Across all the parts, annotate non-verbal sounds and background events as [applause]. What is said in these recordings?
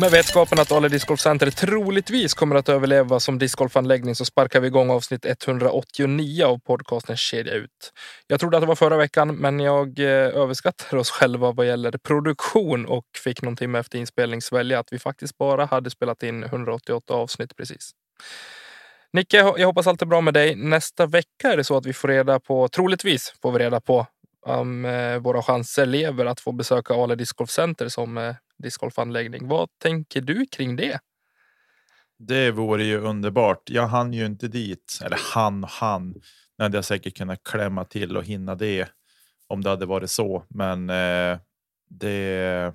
Med vetskapen att Ale Discgolf Center troligtvis kommer att överleva som discgolfanläggning så sparkar vi igång avsnitt 189 av podcasten Kedja ut. Jag trodde att det var förra veckan, men jag eh, överskattar oss själva vad gäller produktion och fick någon timme efter inspelning svälja att vi faktiskt bara hade spelat in 188 avsnitt precis. Nicke, jag hoppas allt är bra med dig. Nästa vecka är det så att vi får reda på, troligtvis får vi reda på om eh, våra chanser lever att få besöka Ale Discgolf Center som eh, discgolfanläggning. Vad tänker du kring det? Det vore ju underbart. Jag hann ju inte dit, eller han och han. Men hade jag säkert kunnat klämma till och hinna det om det hade varit så. Men eh, det.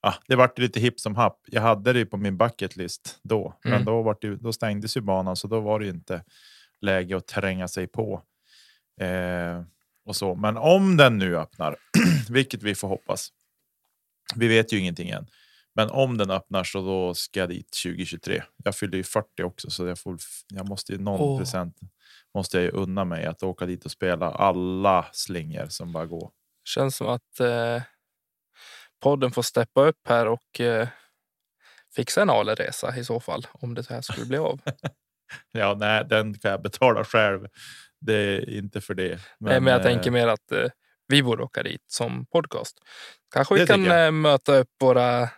Ah, det vart lite hipp som happ. Jag hade det på min bucket list då, mm. men då, var det, då stängdes ju banan så då var det inte läge att tränga sig på. Eh, och så. Men om den nu öppnar, [clears throat] vilket vi får hoppas, vi vet ju ingenting än. Men om den öppnar så då ska jag dit 2023. Jag fyller ju 40 också så jag, får, jag måste ju någon oh. present måste jag ju unna mig att åka dit och spela alla slingor som bara går. Känns som att eh, podden får steppa upp här och eh, fixa en Ale-resa i så fall om det här skulle bli av. [laughs] ja, nej, den kan jag betala själv. Det är inte för det. Men, nej, men jag eh, tänker mer att eh, vi borde åka dit som podcast. Kanske vi kan eh, möta upp våra,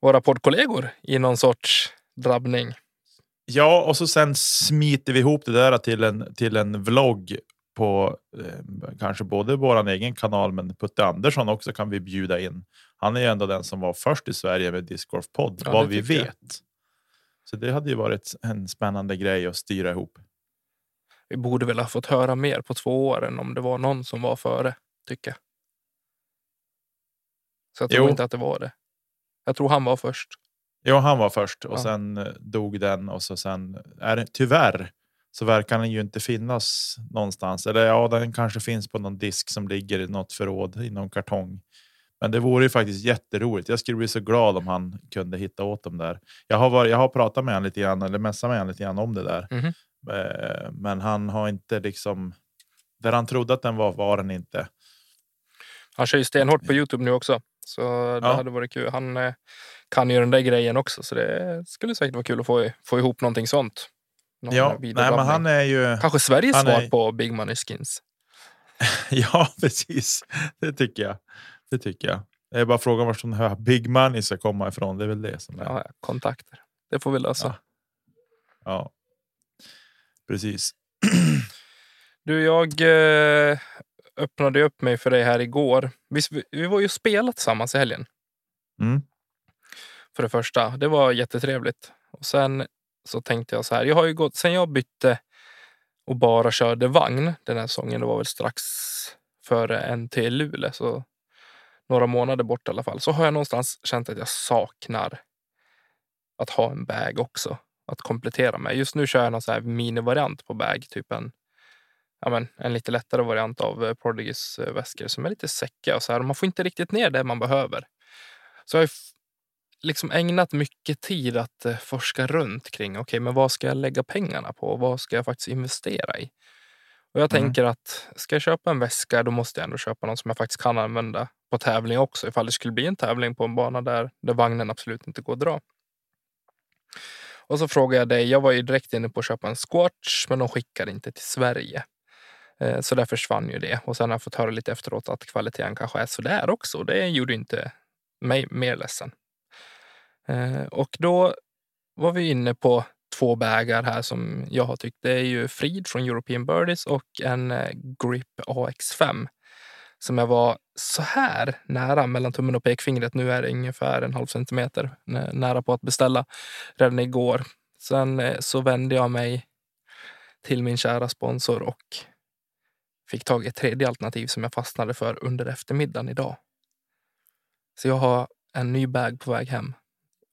våra poddkollegor i någon sorts drabbning. Ja, och så sen smiter vi ihop det där till en, till en vlogg på eh, kanske både vår egen kanal, men Putte Andersson också kan vi bjuda in. Han är ju ändå den som var först i Sverige med Discgolf podd, ja, vad vi vet. Jag. Så det hade ju varit en spännande grej att styra ihop. Vi borde väl ha fått höra mer på två år än om det var någon som var före, tycker jag. Så jag tror jo. inte att det var det. Jag tror han var först. Ja, han var först och ja. sen eh, dog den och så sen är det tyvärr så verkar den ju inte finnas någonstans. Eller ja, den kanske finns på någon disk som ligger i något förråd i någon kartong. Men det vore ju faktiskt jätteroligt. Jag skulle bli så glad om han kunde hitta åt dem där. Jag har, varit, jag har pratat med honom lite grann eller messat med honom lite grann om det där. Mm. Men han har inte liksom där han trodde att den var var den inte. Han kör ju stenhårt på Youtube nu också, så det ja. hade varit kul. Han eh, kan ju den där grejen också, så det skulle säkert vara kul att få, få ihop någonting sånt. Någon ja, nej, men han är ju. Kanske Sveriges svar är... på Big Money Skins. [laughs] ja, precis. Det tycker jag. Det tycker jag. Det är bara frågan var som här Big Money ska komma ifrån. Det är väl det som är. Ja, kontakter. Det får vi lösa. Ja. ja. Precis. [clears throat] Du, jag eh, öppnade upp mig för dig här igår. Vi, vi var ju spelat tillsammans i helgen. Mm. För det första, det var jättetrevligt. Och sen så tänkte jag så här. Jag har ju gått sen jag bytte och bara körde vagn den här säsongen. Det var väl strax före NT Luleå, så några månader bort i alla fall. Så har jag någonstans känt att jag saknar att ha en bag också att komplettera med. Just nu kör jag någon så här minivariant på bag, typ en, ja men, en lite lättare variant av eh, Prodigys eh, väskor som är lite säcka och så här. Man får inte riktigt ner det man behöver. Så jag har liksom ägnat mycket tid att eh, forska runt kring okej, okay, men vad ska jag lägga pengarna på? Vad ska jag faktiskt investera i? Och jag mm. tänker att ska jag köpa en väska, då måste jag ändå köpa någon som jag faktiskt kan använda på tävling också. Ifall det skulle bli en tävling på en bana där, där vagnen absolut inte går att dra. Och så frågade jag dig, jag var ju direkt inne på att köpa en Squatch, men de skickade inte till Sverige. Eh, så där försvann ju det. Och sen har jag fått höra lite efteråt att kvaliteten kanske är sådär också. Det gjorde inte mig mer ledsen. Eh, och då var vi inne på två bägar här som jag har tyckt. Det är ju Frid från European Birdies och en eh, Grip AX5 som jag var så här nära mellan tummen och pekfingret. Nu är det ungefär en halv centimeter nära på att beställa redan igår. Sen eh, så vände jag mig till min kära sponsor och fick tag i ett tredje alternativ som jag fastnade för under eftermiddagen idag. Så jag har en ny bag på väg hem.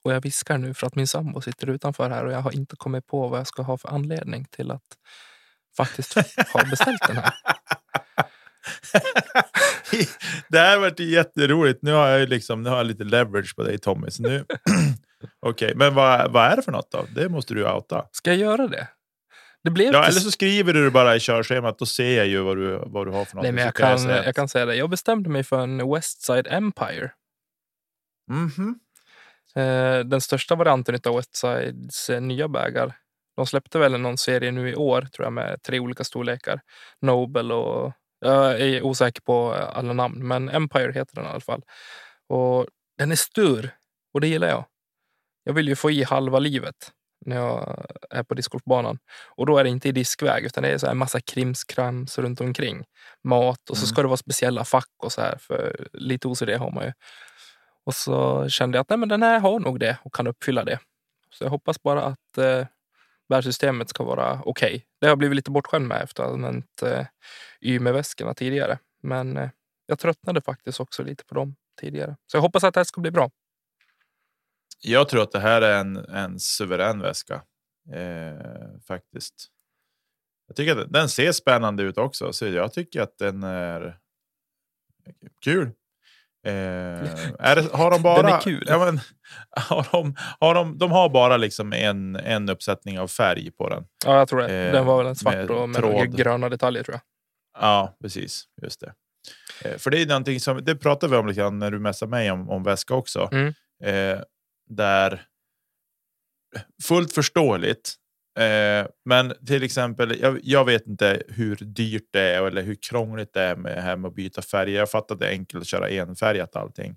Och jag viskar nu för att min sambo sitter utanför här och jag har inte kommit på vad jag ska ha för anledning till att faktiskt ha beställt den här. [laughs] [laughs] det här varit jätteroligt. Nu har jag liksom, nu har jag lite leverage på dig Tommy. nu... [clears throat] Okej, okay. men vad, vad är det för något då? Det måste du outa. Ska jag göra det? Ja, eller så skriver du det bara i körschemat. Då ser jag ju vad du, vad du har för något. Nej, men jag, kan, jag, säga jag kan säga det. Jag bestämde mig för en Westside Empire. Mm -hmm. Den största varianten av Westsides eh, nya bägar. De släppte väl någon serie nu i år tror jag med tre olika storlekar. Nobel och jag är osäker på alla namn, men Empire heter den i alla fall. Och den är stor och det gillar jag. Jag vill ju få i halva livet när jag är på discgolfbanan. Och då är det inte i diskväg utan det är så här massa krimskrams runt omkring. Mat och så mm. ska det vara speciella fack och så här för lite OCD har man ju. Och så kände jag att nej, men den här har nog det och kan uppfylla det. Så jag hoppas bara att eh, bärsystemet ska vara okej. Okay. Det har jag blivit lite bortskämd med efter att ha använt eh, YME-väskorna tidigare. Men eh, jag tröttnade faktiskt också lite på dem tidigare. Så jag hoppas att det här ska bli bra. Jag tror att det här är en, en suverän väska. Eh, faktiskt. Jag tycker att den ser spännande ut också, så jag tycker att den är kul. Eh, är det, har de bara? Den är kul. Ja, men, [laughs] har de, har de, de har bara liksom en, en uppsättning av färg på den. Ja, jag tror det. Eh, den var väl en svart med och med tråd. gröna detaljer tror jag. Ja, precis. Just det. Eh, för det är någonting som det pratade vi om lite grann när du messade mig om, om väska också. Mm. Eh, där fullt förståeligt. Eh, men till exempel, jag, jag, vet inte hur dyrt det är eller hur krångligt det är med, här med att byta färger. Jag fattar att det är enkelt att köra enfärgat allting.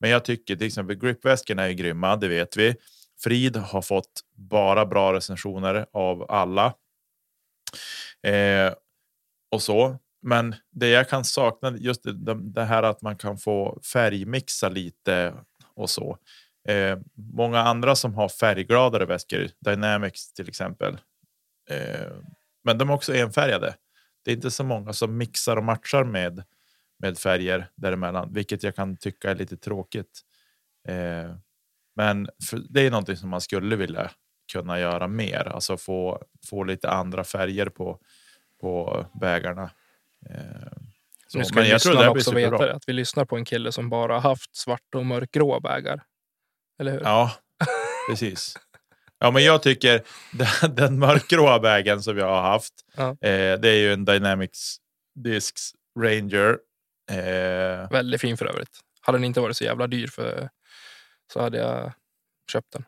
Men jag tycker till exempel gripväskorna är grymma, det vet vi. Frid har fått bara bra recensioner av alla. Eh, och så. Men det jag kan sakna just det, det, här att man kan få färgmixa lite och så. Eh, många andra som har färggladare väskor, Dynamics till exempel. Eh, men de är också enfärgade. Det är inte så många som mixar och matchar med, med färger däremellan, vilket jag kan tycka är lite tråkigt. Eh, men det är någonting som man skulle vilja kunna göra mer, alltså få, få lite andra färger på, på vägarna. Eh, så, nu ska men jag tror det också veta att vi lyssnar på en kille som bara haft svart och mörkgrå vägar. Eller hur? Ja, precis. Ja, men jag tycker [laughs] den, den mörkgråa vägen som jag har haft. Ja. Eh, det är ju en Dynamics Discs Ranger. Eh, Väldigt fin för övrigt. Hade den inte varit så jävla dyr för så hade jag köpt den.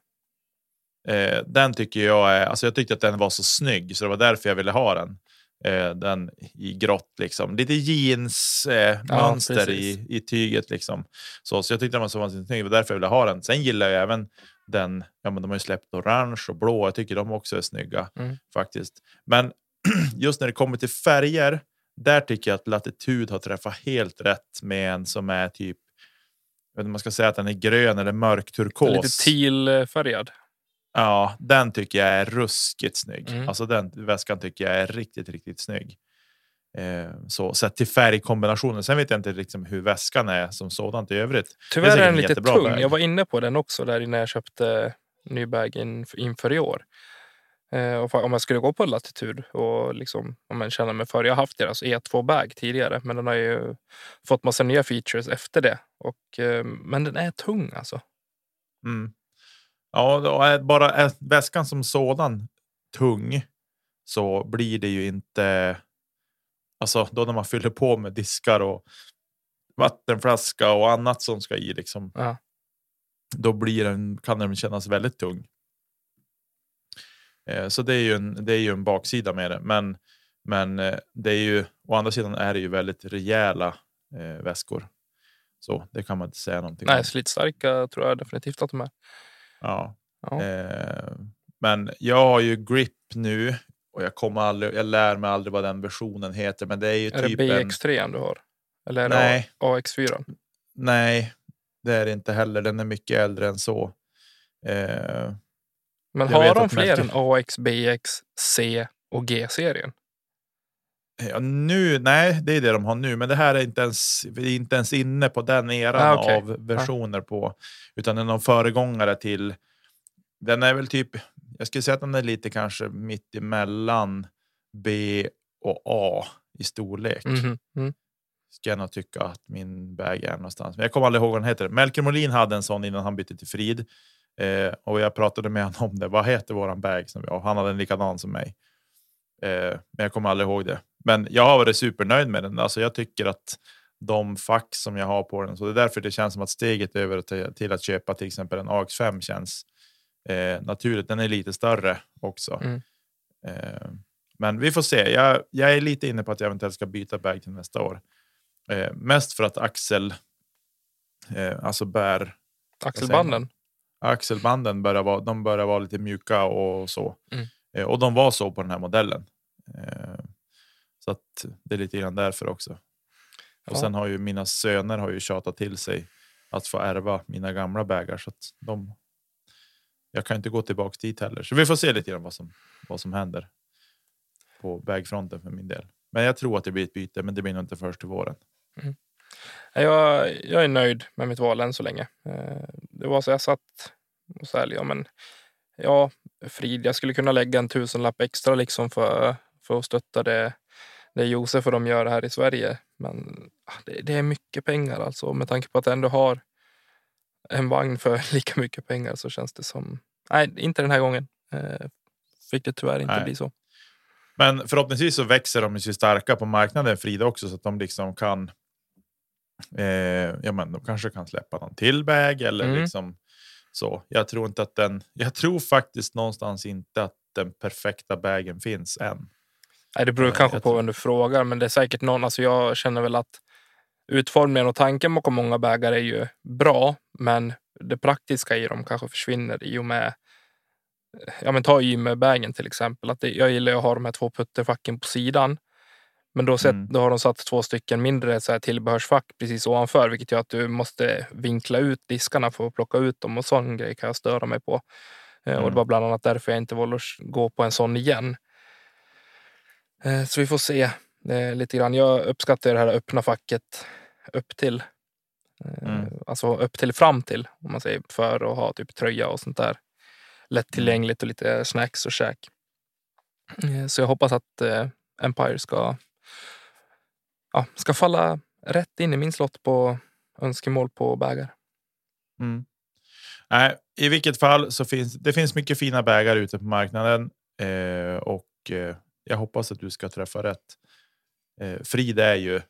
Eh, den tycker jag är, alltså jag tyckte att den var så snygg så det var därför jag ville ha den. Eh, den i grått liksom. Lite jeans eh, ja, i, i tyget liksom. Så, så jag tyckte den var så vansinnigt snygg. Det var därför jag ville ha den. Sen gillar jag även den. Ja, men de har ju släppt orange och blå. Jag tycker de också är snygga mm. faktiskt. Men [clears throat] just när det kommer till färger. Där tycker jag att Latitud har träffat helt rätt med en som är typ. Jag vet inte man ska säga att den är grön eller mörk turkos. Lite tealfärgad. Ja, den tycker jag är ruskigt snygg. Mm. Alltså den väskan tycker jag är riktigt, riktigt snygg. Eh, så sett till färgkombinationen. Sen vet jag inte liksom hur väskan är som sådant i övrigt. Tyvärr är, den lite tung. Bag. Jag var inne på den också där innan jag köpte ny bag in, inför i år. Eh, och om jag skulle gå på latitud och liksom, om man känner mig för. Jag har haft deras E2 bag tidigare, men den har ju fått massa nya features efter det. Och, eh, men den är tung alltså. Mm. Ja, är bara är väskan som sådan tung så blir det ju inte. Alltså då när man fyller på med diskar och vattenflaska och annat som ska i liksom. Ja. Då blir den, kan den kännas väldigt tung. Eh, så det är ju en, det är ju en baksida med det. Men, men eh, det är ju å andra sidan är det ju väldigt rejäla eh, väskor. Så det kan man inte säga någonting Nej, om. slitstarka tror jag definitivt att de är. Ja. ja. Eh, men jag har ju grip nu och jag kommer aldrig. Jag lär mig aldrig vad den versionen heter, men det är ju är typ. det BX3 en... du har? Eller är det Nej. AX4? Nej, det är det inte heller. Den är mycket äldre än så. Eh, Men har de fler märket- än AX, BX, C och G-serien? Ja, nu, nej, det är det de har nu, men det här är inte ens, vi är inte ens inne på den eran Ah, okej. av versioner på, utan den har föregångare till. Den är väl typ, jag skulle säga att den är lite kanske mitt emellan B och A i storlek. Mhm, Mm. ska jag nog tycka att min bag är någonstans. Men jag kommer aldrig ihåg vad den heter. Melker Molin hade en sån innan han bytte till Frid. Eh, och jag pratade med honom om det. Vad heter våran bag? Som vi har? Han hade en likadan som mig. Eh, men jag kommer aldrig ihåg det. Men jag har varit supernöjd med den. Alltså jag tycker att de fack som jag har på den. Så det är därför det känns som att steget över till, till att köpa till exempel en AX5 känns eh, naturligt. Den är lite större också. Mm. Eh, men vi får se. Jag, jag är lite inne på att jag eventuellt ska byta bag till nästa år. Eh, mest för att axel, eh, alltså bär, Axelbanden? axelbanden börjar vara, de börjar vara lite mjuka och så. Mm. Eh, och de var så på den här modellen. Så att det är lite grann därför också. Och Ja. sen har ju mina söner har ju tjatat till sig att få ärva mina gamla bägar så att de. Jag kan inte gå tillbaks dit heller, så vi får se lite grann vad som vad som händer. På vägfronten för min del. Men jag tror att det blir ett byte, men det blir nog inte först till våren. Jag, jag är nöjd med mitt val än så länge. Eh, Det var så jag satt och så här, ja men ja, Frid, jag skulle kunna lägga en tusenlapp extra liksom för, för att stötta det, det Josef och de gör här i Sverige. Men ah, det, det är mycket pengar alltså. Med tanke på att jag ändå har en vagn för [laughs] lika mycket pengar så känns det som, nej, inte den här gången. Eh, Fick det tyvärr inte Nej. bli så. Men förhoppningsvis så växer de sig starka på marknaden Frida också så att de liksom kan. Eh, ja, men de kanske kan släppa någon till bag eller Mm. liksom så. Jag tror inte att den. Jag tror faktiskt någonstans inte att den perfekta bagen finns än. Nej, det beror Ja, kanske på vem du frågar, men det är säkert någon. Alltså jag känner väl att utformningen och tanken bakom många bägar är ju bra, men det praktiska i dem kanske försvinner i och med Ja, men ta gymbägen till exempel. Att det, jag gillar att ha de här två putterfacken på sidan. Men då, sett, Mm. då har de satt två stycken mindre så här tillbehörsfack precis ovanför, vilket gör att du måste vinkla ut diskarna för att plocka ut dem och sån grej kan jag störa mig på. Eh, Och Mm. det var bland annat därför jag inte valde att gå på en sån igen. Eh, Så vi får se eh, lite grann. Jag uppskattar det här öppna facket upp till. Eh, Mm. Alltså upp till fram till, om man säger, för att ha typ tröja och sånt där. Lättillgängligt och lite snacks och käk. Så jag hoppas att Empire ska, ja, ska falla rätt in i min slott på önskemål på bägar. Mm. Nej, I vilket fall så finns det finns mycket fina bägar ute på marknaden eh, och eh, jag hoppas att du ska träffa rätt. Eh, Frida är ju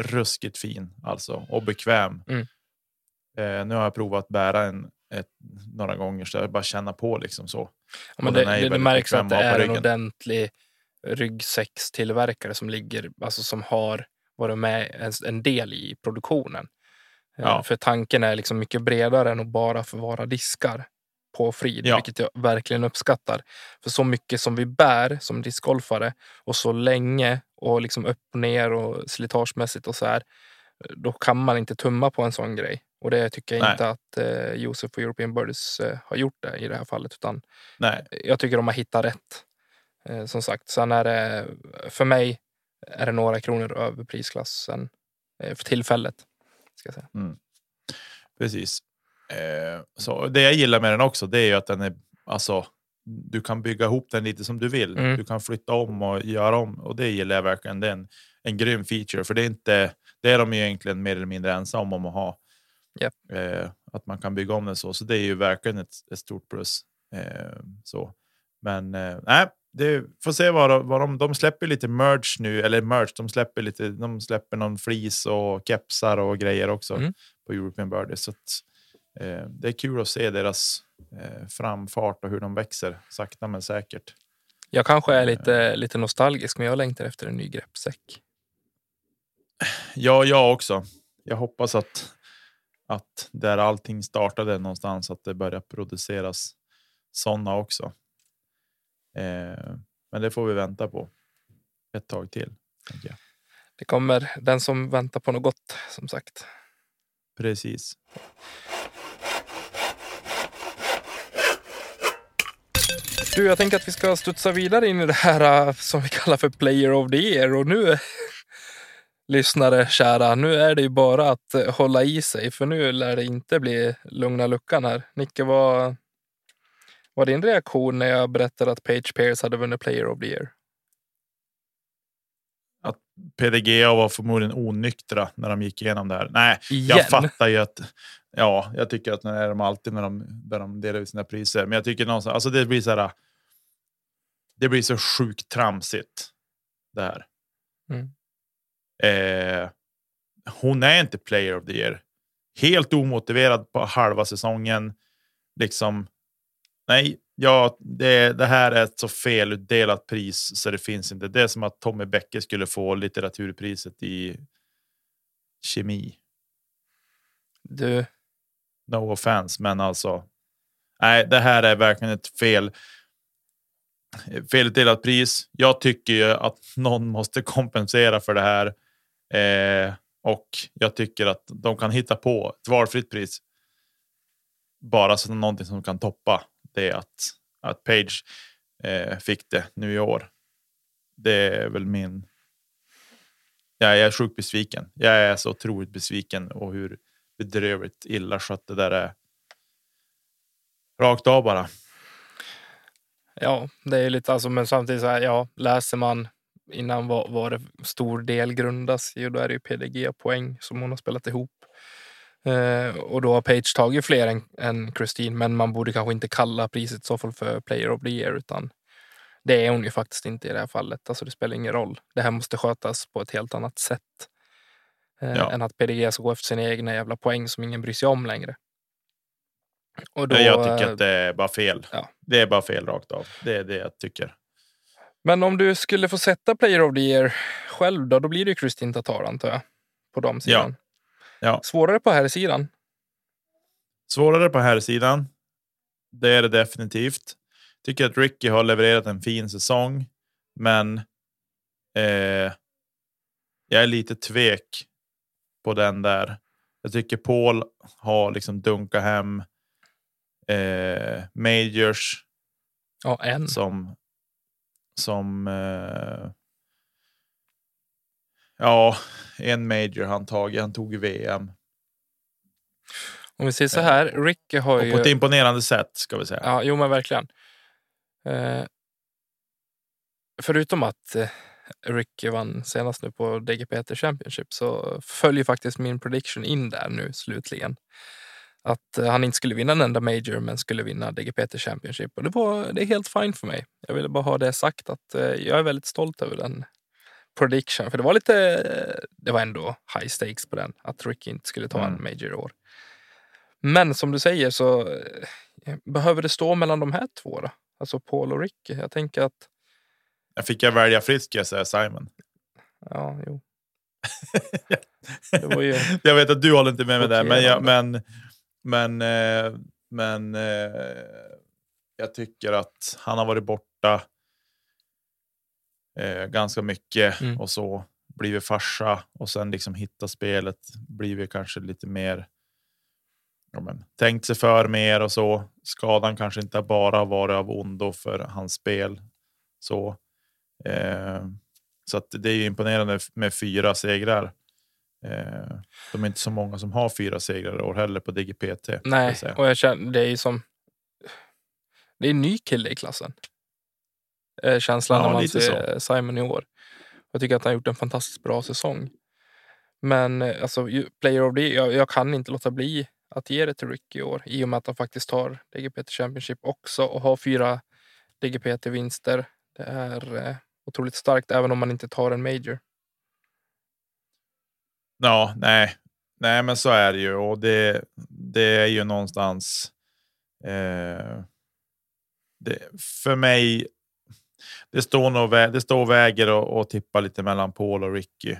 ruskigt fin alltså och bekväm. Mm. Eh, nu har jag provat bära en ett, några gånger så jag bara känna på liksom så. Ja, men det, det, det märks att det är en ordentlig ryggsäckstillverkare som ligger, alltså som har varit med en, en del i produktionen. Eh, Ja. För tanken är liksom mycket bredare än att bara förvara diskar på Frid, Ja. vilket jag verkligen uppskattar. För så mycket som vi bär som discgolfare och så länge och liksom upp och ner och slitagemässigt och så här, då kan man inte tumma på en sån grej. Och det tycker jag Nej. inte att eh, Josef och European Birdies eh, har gjort det i det här fallet. Utan Nej, jag tycker de har hittat rätt. Eh, som sagt, sen är det för mig är det några kronor över prisklassen eh, för tillfället. Ska säga. precis. Eh, så det jag gillar med den också, det är ju att den är alltså. Du kan bygga ihop den lite som du vill. Mm. Du kan flytta om och göra om och det gillar jag verkligen. Det är en, en grym feature för det är inte. Det är de ju egentligen mer eller mindre ensamma om att ha. Japp. Eh, att man kan bygga om den så, så det är ju verkligen ett, ett stort plus. Eh, så, men eh, nej, det får se vad, vad de, de släpper lite merch nu eller merch. De släpper lite. De släpper någon fleece och kepsar och grejer också Mm. på European Birdie. Så att, det är kul att se deras eh, framfart och hur de växer sakta men säkert. Jag kanske är lite, lite nostalgisk, men jag längtar efter en ny greppsäck. Ja, jag också. Jag hoppas att att där allting startade någonstans att det börjar produceras sådana också. Eh, men det får vi vänta på ett tag till. Det kommer den som väntar på något gott, som sagt. Precis. Du, jag tänker att vi ska studsa vidare in i det här uh, som vi kallar för Player of the Year. Och nu, [laughs] lyssnare kära, nu är det ju bara att uh, hålla i sig. För nu lär det inte bli lugna luckan här. Nicke, vad var din reaktion när jag berättade att Page Pierce hade vunnit Player of the Year? Att PDGA var förmodligen onyktra när de gick igenom det här. Nej, Igen? jag fattar ju att Ja, jag tycker att det är de alltid när de, när de delar ut sina priser. Men jag tycker någonstans, alltså det blir så här. Det blir så sjukt tramsigt. Det här. Mm. Eh, hon är inte player of the year. Helt omotiverad på halva säsongen. Liksom. Nej, ja, det, det här är ett så felutdelat pris så det finns inte. Det är som att Tommy Bäcke skulle få litteraturpriset i kemi. Du, No offense, men alltså. Nej, det här är verkligen ett fel. Felutdelat pris. Jag tycker ju att någon måste kompensera för det här. Eh, och jag tycker att de kan hitta på ett valfritt pris. Bara så någonting som kan toppa det att, att Page eh, fick det nu i år. Det är väl min. Ja, jag är sjukt besviken. Jag är så otroligt besviken och hur bedrövligt illa skött det där är. Rakt av bara. ja, det är lite alltså, men samtidigt så här, ja, läser man innan vad, vad det stor del grundas i, och då är det ju PDG-poäng som hon har spelat ihop. Eh, och då har Page tagit fler än, än Christine, men man borde kanske inte kalla priset i så fall för Player of the Year, utan det är hon ju faktiskt inte i det här fallet. Alltså det spelar ingen roll. Det här måste skötas på ett helt annat sätt. Eh, Ja. Än att PDG ska gå efter sina egna jävla poäng som ingen bryr sig om längre. Och då, jag tycker eh, att det är bara fel. ja. Det är bara fel rakt av. Det är det jag tycker. Men om du skulle få sätta Player of the Year själv då, då blir det ju Kristin Tatar antar jag. På de sidan. Ja. Svårare på här sidan. Svårare på här sidan. Det är det definitivt. Tycker att Ricky har levererat en fin säsong, men eh, jag är lite tvek på den där. Jag tycker Paul har liksom dunkat hem eh, majors Ja, en. som som eh, ja, en major han tagit. Han tog VM Om vi säger så här, Ricky har och ju... på ett imponerande sätt ska vi säga. Ja, jo men verkligen. Eh, förutom att eh, Ricky vann senast nu på DGPT Championship så följer faktiskt min prediction in där nu slutligen. Att eh, han inte skulle vinna en enda major men skulle vinna DGPT Championship. Och det, var, det är helt fine för mig. Jag ville bara ha det sagt att eh, jag är väldigt stolt över den prediction. För det var lite, eh, det var ändå high stakes på den. Att Ricky inte skulle ta en Mm. major i år. Men som du säger så eh, behöver det stå mellan de här två då? Alltså Paul och Ricky. Jag tänker att, Jag fick jag välja fritt ska jag säga Simon. ja, jo. [laughs] Ju, Jag vet att du håller inte med mig där, men, jag, men, men, eh, men eh, jag tycker att han har varit borta eh, ganska mycket Mm. och så blivit farsa och sen liksom hitta spelet, blivit kanske lite mer ja, men, tänkt sig för mer och så. Skadan kanske inte bara varit av ondo för hans spel. Så, så att det är imponerande med fyra segrar. Eh, de är inte så många som har fyra segrar i år heller på DGPT. jag nej, säga. och jag känner, det är ju som, det är en ny kille i klassen. Eh, Känslan Ja, när man ser Simon i år. Jag tycker att han har gjort en fantastiskt bra säsong. Men eh, alltså, player of the year, jag, jag kan inte låta bli att ge det till Ricky i år i och med att han faktiskt tar DGPT Championship också och har fyra DGPT-vinster. Det är eh, otroligt starkt även om man inte tar en major. Ja, nej, nej, men så är det ju och det, det är ju någonstans. Eh, det, för mig. Det står nog det står väger och, och tippar lite mellan Paul och Ricky.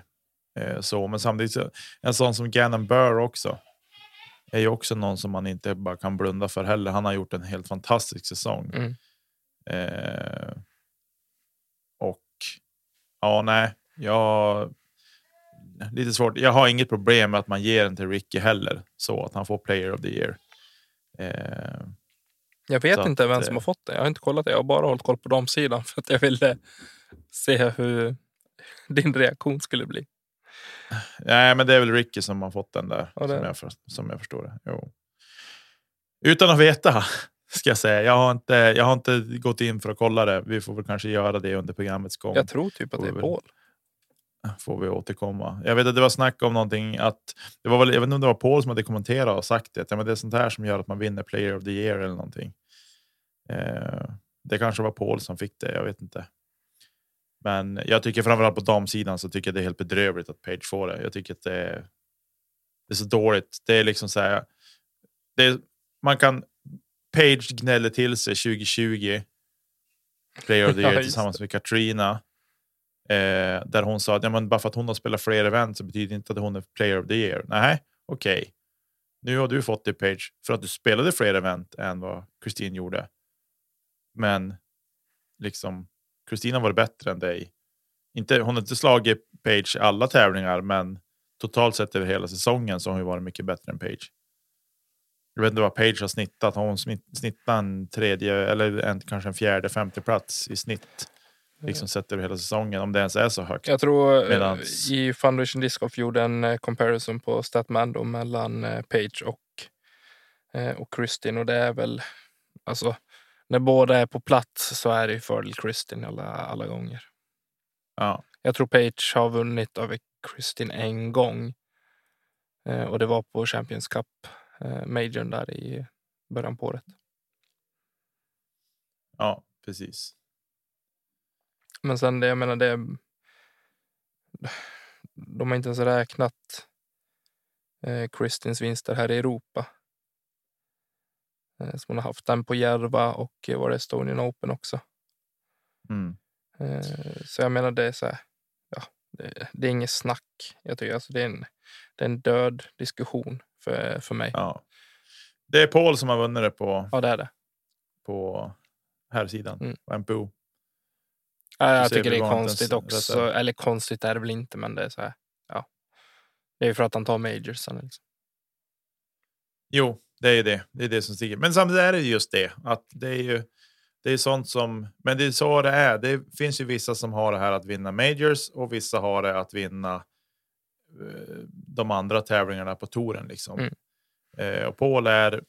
Eh, så, men samtidigt en sån som Gannon Burr också. Är ju också någon som man inte bara kan blunda för heller. Han har gjort en helt fantastisk säsong. Mm. Eh, ja, nej, jag, lite svårt. Jag har inget problem med att man ger den till Ricky heller, så att han får Player of the Year. Eh, Jag vet inte att, vem som har fått det. Jag har inte kollat det. Jag har bara hållit koll på damsidan [laughs] för att jag ville se hur din reaktion skulle bli. nej, men det är väl Ricky som har fått den där, Ja, som, jag, som jag förstår det. Jo. Utan att veta, ska jag säga. Jag har, inte, jag har inte gått in för att kolla det. Vi får väl kanske göra det under programmets gång. Jag tror typ att det är Paul. får vi återkomma. Jag vet att det var snack om någonting att det var väl, jag vet inte om det var Paul som hade kommenterat och sagt det. att, Ja, men det är sånt här som gör att man vinner Player of the Year eller någonting. Eh, det kanske var Paul som fick det. Jag vet inte. Men jag tycker framförallt på damsidan så tycker jag det är helt bedrövligt att Page får det. Jag tycker att det är, det är så dåligt. Det är liksom så här. Det är, man kan. Page gnäller till sig 2020. Player of the [laughs] Year tillsammans med Katrina. Eh, där hon sa att ja, men bara för att hon har spelat fler event så betyder det inte att hon är player of the year. Nej, okej. Nu har du fått det Page för att du spelade fler event än vad Kristin gjorde. Men liksom, Kristina var bättre än dig. Inte, hon har inte slagit Page i alla tävlingar, men totalt sett över hela säsongen så har hon varit mycket bättre än Page. Jag vet inte vad Page har snittat. Har hon snitt- snittat en tredje eller en, kanske en fjärde, femte plats i snitt? Liksom sett över hela säsongen, om det ens är så högt. Jag tror eh, Medans- i Foundation Disc Golf gjorde en eh, comparison på Statmando mellan eh, Page och, och Kristin och det är väl alltså när båda är på plats så är det ju fördel Kristin alla, alla gånger. Ja, Jag tror Page har vunnit över Kristin en gång. Och det var på Champions Cup Majorn där i början på året. ja precis. Men sen det, jag menar det. De har inte ens räknat eh, Kristins vinster här i Europa. Eh, som hon har haft den på Järva och eh, var det Estonian Open också. Mm. Eh, så jag menar det är så här. Ja, det, det är inget snack. Jag tycker alltså det är en, det är en död diskussion för, för mig. Ja. Det är Paul som har vunnit det på, Ja, det är det. på här sidan. Mm. Wampo. Ja, jag tycker det är konstigt också. rätt där. Eller konstigt är det väl inte, men det är så här. Ja. Det är ju för att han tar majorsen. Liksom. Jo, det är det. Det är det som stiger. Men samtidigt är det just det att det är ju. Det är sånt som, men det är så det är. Det finns ju vissa som har det här att vinna majors och vissa har det att vinna de andra tävlingarna på touren liksom. Mm. Eh, och Paul är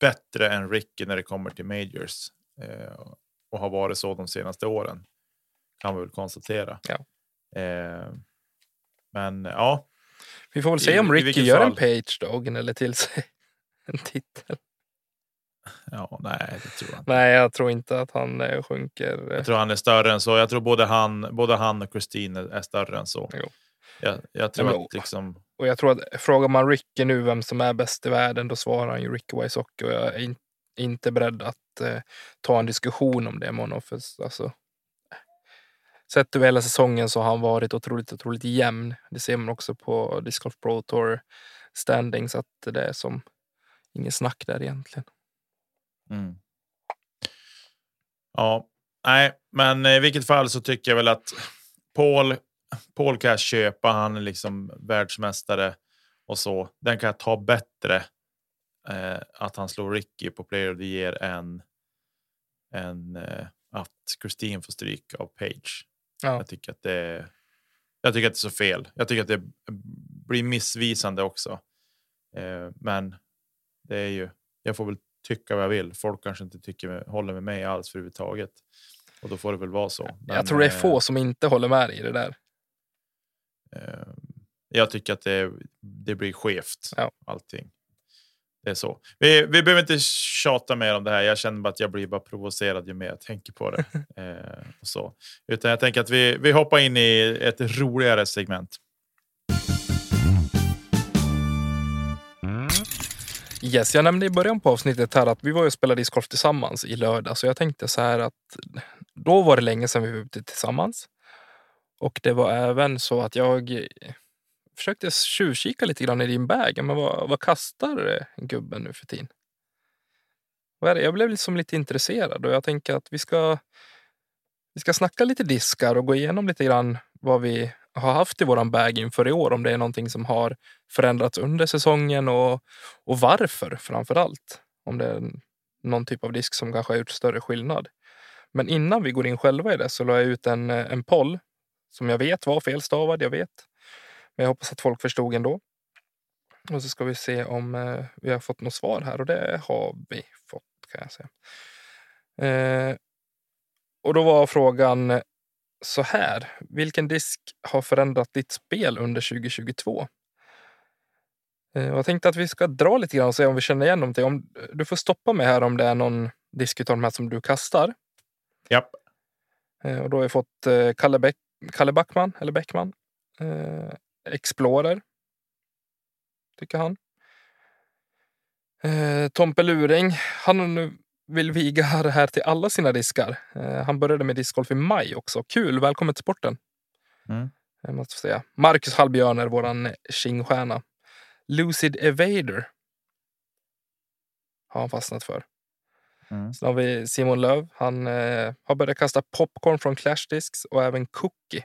bättre än Ricky när det kommer till majors eh, och har varit så de senaste åren. Kan vi väl konstatera. Ja. Eh, men ja, Vi får väl se om Ricky gör en fall. page då och gnäller till sig [laughs] en titel. ja, nej, det tror jag inte. Nej, jag tror inte att han eh, sjunker. eh, Jag tror han är större än så. Jag tror både han, både han och Christine är- är större än så. Jo. Jag, jag tror men- att liksom. Och jag tror att frågar man Ricky nu vem som är bäst i världen, då svarar han ju Ricky Wysocki och jag är in, inte beredd att eh, ta en diskussion om det med honom. För, alltså, sett över hela säsongen så har han varit otroligt, otroligt jämn. Det ser man också på Disc Golf Pro Tour standings att det är som ingen snack där egentligen. Mm. Ja, nej, men i vilket fall så tycker jag väl att Paul. Paul kan jag köpa. Han är liksom världsmästare och så. Den kan jag ta bättre. Eh, att han slår Ricky på Player of the Year än. Än eh, att Christine får stryk av Page. Ja. Jag tycker att det är. Jag tycker att det är så fel. Jag tycker att det blir missvisande också. Eh, men det är ju. Jag får väl tycka vad jag vill. Folk kanske inte tycker håller med mig alls för överhuvudtaget. Och då får det väl vara så. Men, jag tror det är eh, få som inte håller med dig i det där. Eh, jag tycker att det, det blir skevt. Ja. Allting. Det är så. Vi, vi behöver inte tjata mer om det här. Jag känner bara att jag blir bara provocerad ju mer jag tänker på det. [laughs] eh, och så. Utan jag tänker att vi, vi hoppar in i ett roligare segment. Yes, jag nämnde i början på avsnittet här att vi var och spelade discgolf tillsammans i lördag. Så jag tänkte så här att då var det länge sedan vi var ute tillsammans. Och det var även så att jag försökte tjuvkika lite grann i din bag. Men vad, vad kastar eh, gubben nu för tiden? Vad är det? Jag blev liksom lite intresserad och jag tänker att vi ska, vi ska snacka lite diskar och gå igenom lite grann vad vi har haft i våran bag inför i år. Om det är någonting som har förändrats under säsongen och, och varför framför allt. Om det är någon typ av disk som kanske har gjort större skillnad. Men innan vi går in själva i det så la jag ut en, eh, en poll som jag vet var felstavad, jag vet. Men jag hoppas att folk förstod ändå. Och så ska vi se om eh, vi har fått något svar här och det har vi fått kan jag säga. Eh, och då var frågan så här. Vilken disk har förändrat ditt spel under 2022? Eh, jag tänkte att vi ska dra lite grann och se om vi känner igen någonting. Om, du får stoppa mig här om det är någon disk av de här som du kastar. Japp. Eh, och då har vi fått eh, Kalle, Beck, Kalle Backman, eller Bäckman. Eh, Explorer. Tycker han. Eh, Tompe Luring. Han nu vill viga här till alla sina diskar. Eh, han började med discgolf i maj också. Kul! Välkommen till sporten. Mm. Jag måste säga. Marcus Hallbjörner, våran kingstjärna. Lucid Evader. Har han fastnat för. Mm. Sen har vi Simon Löv. Han eh, har börjat kasta popcorn från Clash Discs och även Cookie.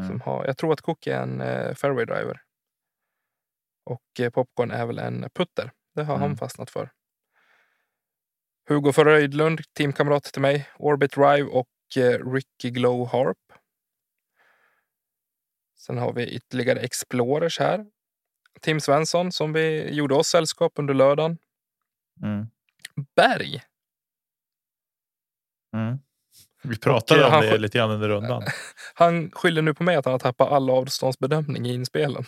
Mm. Som har, jag tror att Cookie är en eh, fairway driver. Och eh, popcorn är väl en putter. Det har han Mm. fastnat för. Hugo Fröjdlund, teamkamrat till mig. Orbit Drive och eh, Ricky Glow Harp. Sen har vi ytterligare Explorers här. Tim Svensson som vi gjorde oss sällskap under lördagen. Mm. Berg. Mm. Vi pratade Och, om han det lite grann under rundan. [laughs] Han skyller nu på mig att han har tappat all avståndsbedömning i inspelen.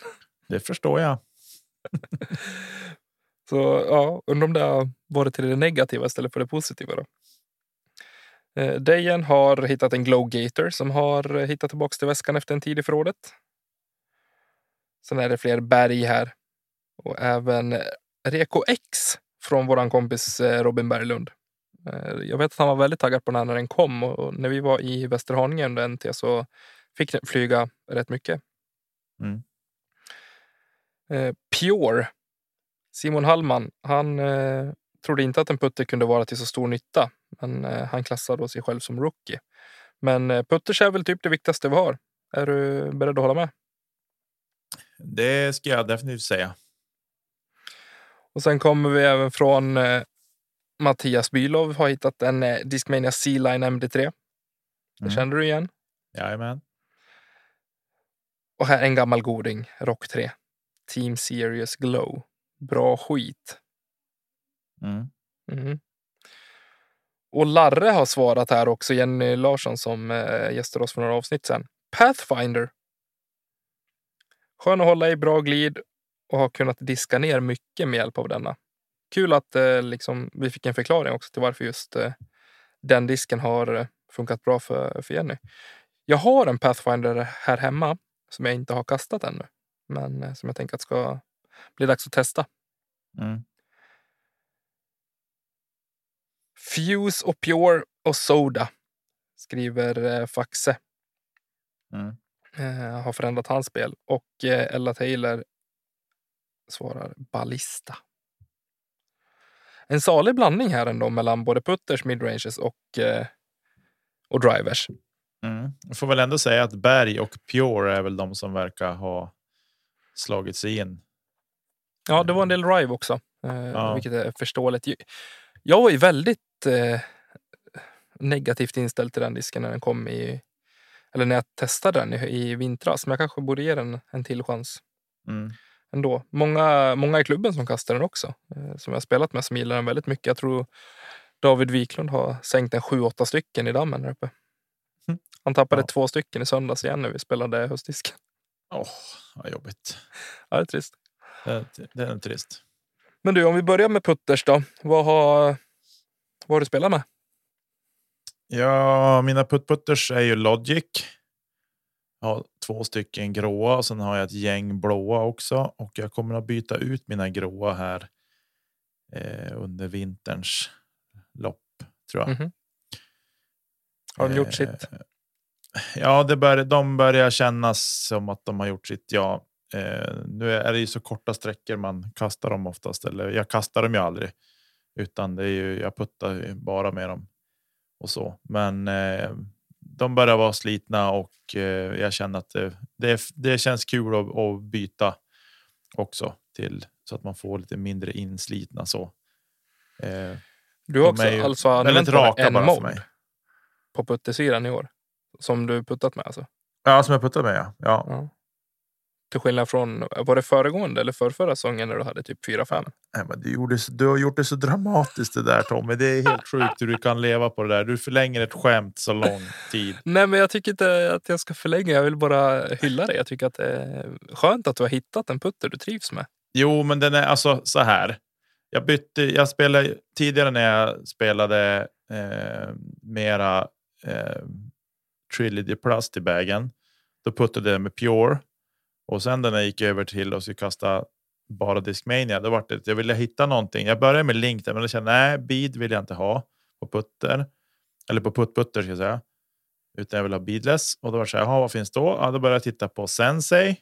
Det förstår jag. [laughs] Så ja, undrar om det har varit till det negativa istället för det positiva. Då. Eh, Dejen har hittat en Glow Gator som har eh, hittat tillbaka till väskan efter en tid i förrådet. Sen är det fler berg här. Och även eh, Reko X från våran kompis eh, Robin Berglund. Eh, Jag vet att han var väldigt taggad på den här när den kom och när vi var i Västerhaninge under NT så fick den flyga rätt mycket. Mm. Eh, Pure. Simon Hallman, han trodde inte att en putter kunde vara till så stor nytta. Men han klassar då sig själv som rookie. Men putters är väl typ det viktigaste vi har. Är du beredd att hålla med? Det ska jag definitivt säga. Och sen kommer vi även från eh, Mattias Bylov har hittat en eh, Discmania C-Line MD3. Det Mm. känner du igen. Jajamän. Och här en gammal goding, Rock 3. Team Serious Glow. Bra skit. Mm. Mhm. Och Larre har svarat här också, Jenny Larsson som eh, gästade oss för några avsnitt sedan. Pathfinder. Skön att hålla i, bra glid och har kunnat diska ner mycket med hjälp av denna. Kul att eh, liksom, vi fick en förklaring också till varför just eh, den disken har eh, funkat bra för, för Jenny. Jag har en Pathfinder här hemma som jag inte har kastat ännu. Men eh, som jag tänker att ska bli dags att testa. Mm. Fuse och Pure och Soda, skriver eh, Faxe. Mm. Eh, har förändrat hans spel. Och Ella Taylor svarar Ballista. En salig blandning här ändå mellan både putters, midranges och, eh, och drivers. Mm. Jag får väl ändå säga att Berg och Pure är väl de som verkar ha slagit sig in. Ja, det var en del drive också, eh, Ja. vilket är förståeligt. Jag var ju väldigt eh, negativt inställd till den disken när den kom i, eller när jag testade den i, i vintras. Men jag kanske borde ge den en till chans Mm. Ändå. Många, många i klubben som kastar den också, eh, som jag har spelat med, som gillar den väldigt mycket. Jag tror David Wiklund har sänkt en sju, åtta stycken i dammen här uppe. Mm. Han tappade Ja. två stycken i söndags igen när vi spelade höstdisken. Åh, vad jobbigt. Ja, det är trist. Det är, det är trist. Men du, om vi börjar med putters då. Vad har, vad har du spelat med? Ja, mina puttputters är ju Logic. Jag har två stycken gråa och sen har jag ett gäng blåa också och jag kommer att byta ut mina gråa här eh, under vinterns lopp tror jag. Mhm. Har de gjort sitt? Eh, Ja, det bör, de börjar kännas som att de har gjort sitt. Ja, eh, nu är det ju så korta sträckor man kastar dem oftast. Eller jag kastar dem ju aldrig, utan det är ju jag puttar ju bara med dem och så. Men eh, de börjar vara slitna och eh, jag känner att det, det, det känns kul att, att byta också till så att man får lite mindre inslitna så. Eh, Du har också ju alltså använt en mod på puttersidan i år. Som du puttat med alltså. Ja, som jag puttar med ja. ja. Ja. Till skillnad från, var det föregående eller förrförra säsongen när du hade typ 4-5? Nej, men du, gjorde, du har gjort det så dramatiskt det där Tommy. Det är helt sjukt hur du kan leva på det där. Du förlänger ett skämt så lång tid. [laughs] Nej, men jag tycker inte att jag ska förlänga. Jag vill bara hylla dig. Jag tycker att det är skönt att du har hittat en putter du trivs med. Jo, men den är alltså så här. Jag bytte. Jag spelade tidigare när jag spelade eh, mera eh, Trilogy Plus i bagen. Då puttade jag med Pure och sen när jag gick över till och skulle kasta bara Discmania, då var det att jag ville hitta någonting. Jag började med Link där, men jag kände nej, bead vill jag inte ha på putter eller på putt-putter ska jag säga, utan jag vill ha beadless och då var det så här. Vad finns då? Ja, då började jag titta på Sensei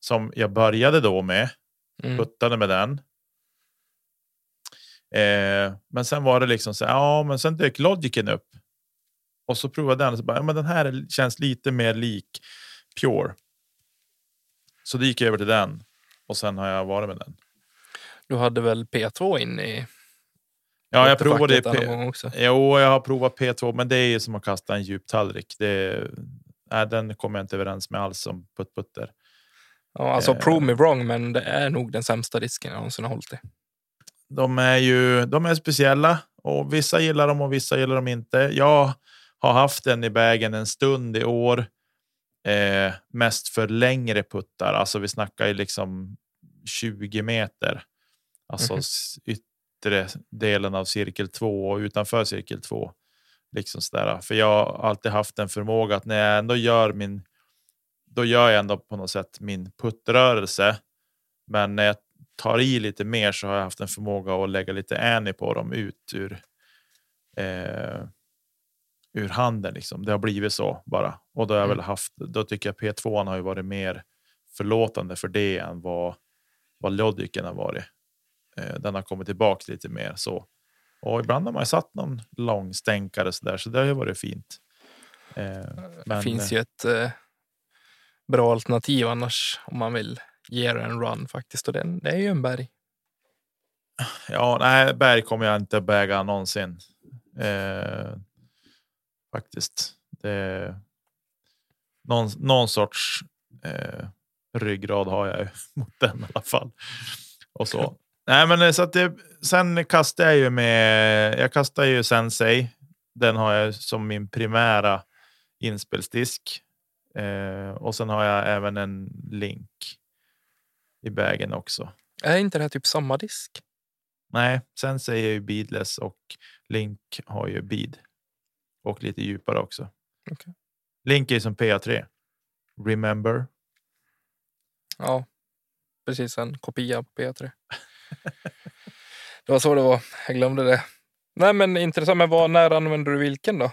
som jag började då med Mm. puttade med den. Eh, men sen var det liksom så här, ja, men sen dök Logicen upp. Och så provade den och så bara, ja, men den här är- känns lite mer lik Pure. Så då gick jag över till den och sen har jag varit med den. Du hade väl P2 in i Ja, jag provade P- också? Jo, jag har provat P2, men det är ju som att kasta en djup tallrik. Det, nej, den kommer jag inte överens med alls som putt-putter. Ja, alltså Eh. prove me wrong, men det är nog den sämsta disken jag någonsin har hållit i. De är ju de är speciella och vissa gillar dem och vissa gillar dem inte. Jag har haft den i vägen en stund i år. Eh, mest för längre puttar, alltså vi snackar ju liksom 20 meter. Alltså s- yttre delen av cirkel 2 och utanför cirkel 2. Liksom sådär. För jag har alltid haft en förmåga att när jag ändå gör min, då gör jag ändå på något sätt min puttrörelse. Men när jag tar i lite mer så har jag haft en förmåga att lägga lite annie på dem ut ur, eh, ur handen. Liksom. Det har blivit så bara. Och då har jag Mm. väl haft, då tycker jag P2 har ju varit mer förlåtande för det än vad, vad Logicen har varit. Eh, den har kommit tillbaka lite mer så. Och ibland har man ju satt någon lång stänkare så där, så det har ju varit fint. Eh, Det men, finns eh, ju ett eh, bra alternativ annars om man vill ge det en run faktiskt. Och den, det är ju en berg. Ja, nej, berg kommer jag inte att väga någonsin. Faktiskt. Det, någon, någon sorts eh, ryggrad har jag ju [laughs] mot den i alla fall. Och så. [laughs] Nej, men eh, så att det, sen kastar jag ju med. Jag kastar ju Sensei. Den har jag som min primära inspelsdisk. Eh, och sen har jag även en link i vägen också. Är inte det här typ samma disk? Nej, sen säger jag ju beadless och Link har ju bead. Och lite djupare också. Okej. Link är som PA3. Remember. Ja, precis en kopia på P3. [laughs] det var så det var. Jag glömde det. Nej, men intressant. Men vad, när använder du vilken då?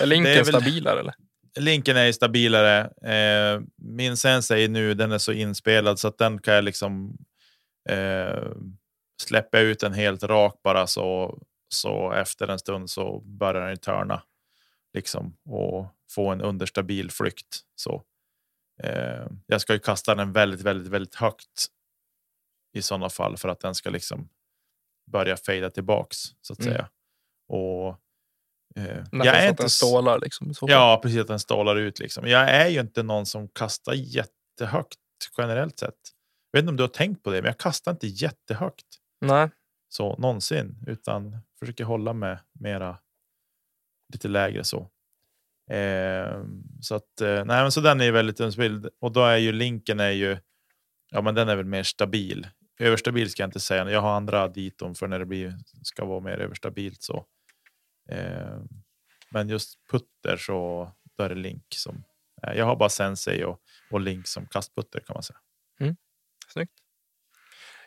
Är linken Eh, är väl- stabilare eller? Linken är stabilare. Eh, min sensei nu, den är så inspelad så att den kan jag liksom eh, släppa ut den helt rak bara så, så efter en stund så börjar den törna liksom och få en understabil flykt. Så eh, jag ska ju kasta den väldigt, väldigt, väldigt högt i sådana fall för att den ska liksom börja fejda tillbaks så att Mm. säga. Och eh, jag är inte stålar liksom. Ja, precis att den stålar ut liksom. Jag är ju inte någon som kastar jättehögt generellt sett. Jag vet inte om du har tänkt på det, men jag kastar inte jättehögt Nej, så någonsin, utan försöker hålla mig mera lite lägre så. Eh, så att eh, nej, men så den är ju väldigt instabil och då är ju linken är ju. Ja, men den är väl mer stabil. Överstabil ska jag inte säga. Jag har andra diton för när det blir ska vara mer överstabilt så. Eh, men just putter så då är det link som. Eh, jag har bara sensei och, och link som kastputter kan man säga. Mm. snyggt.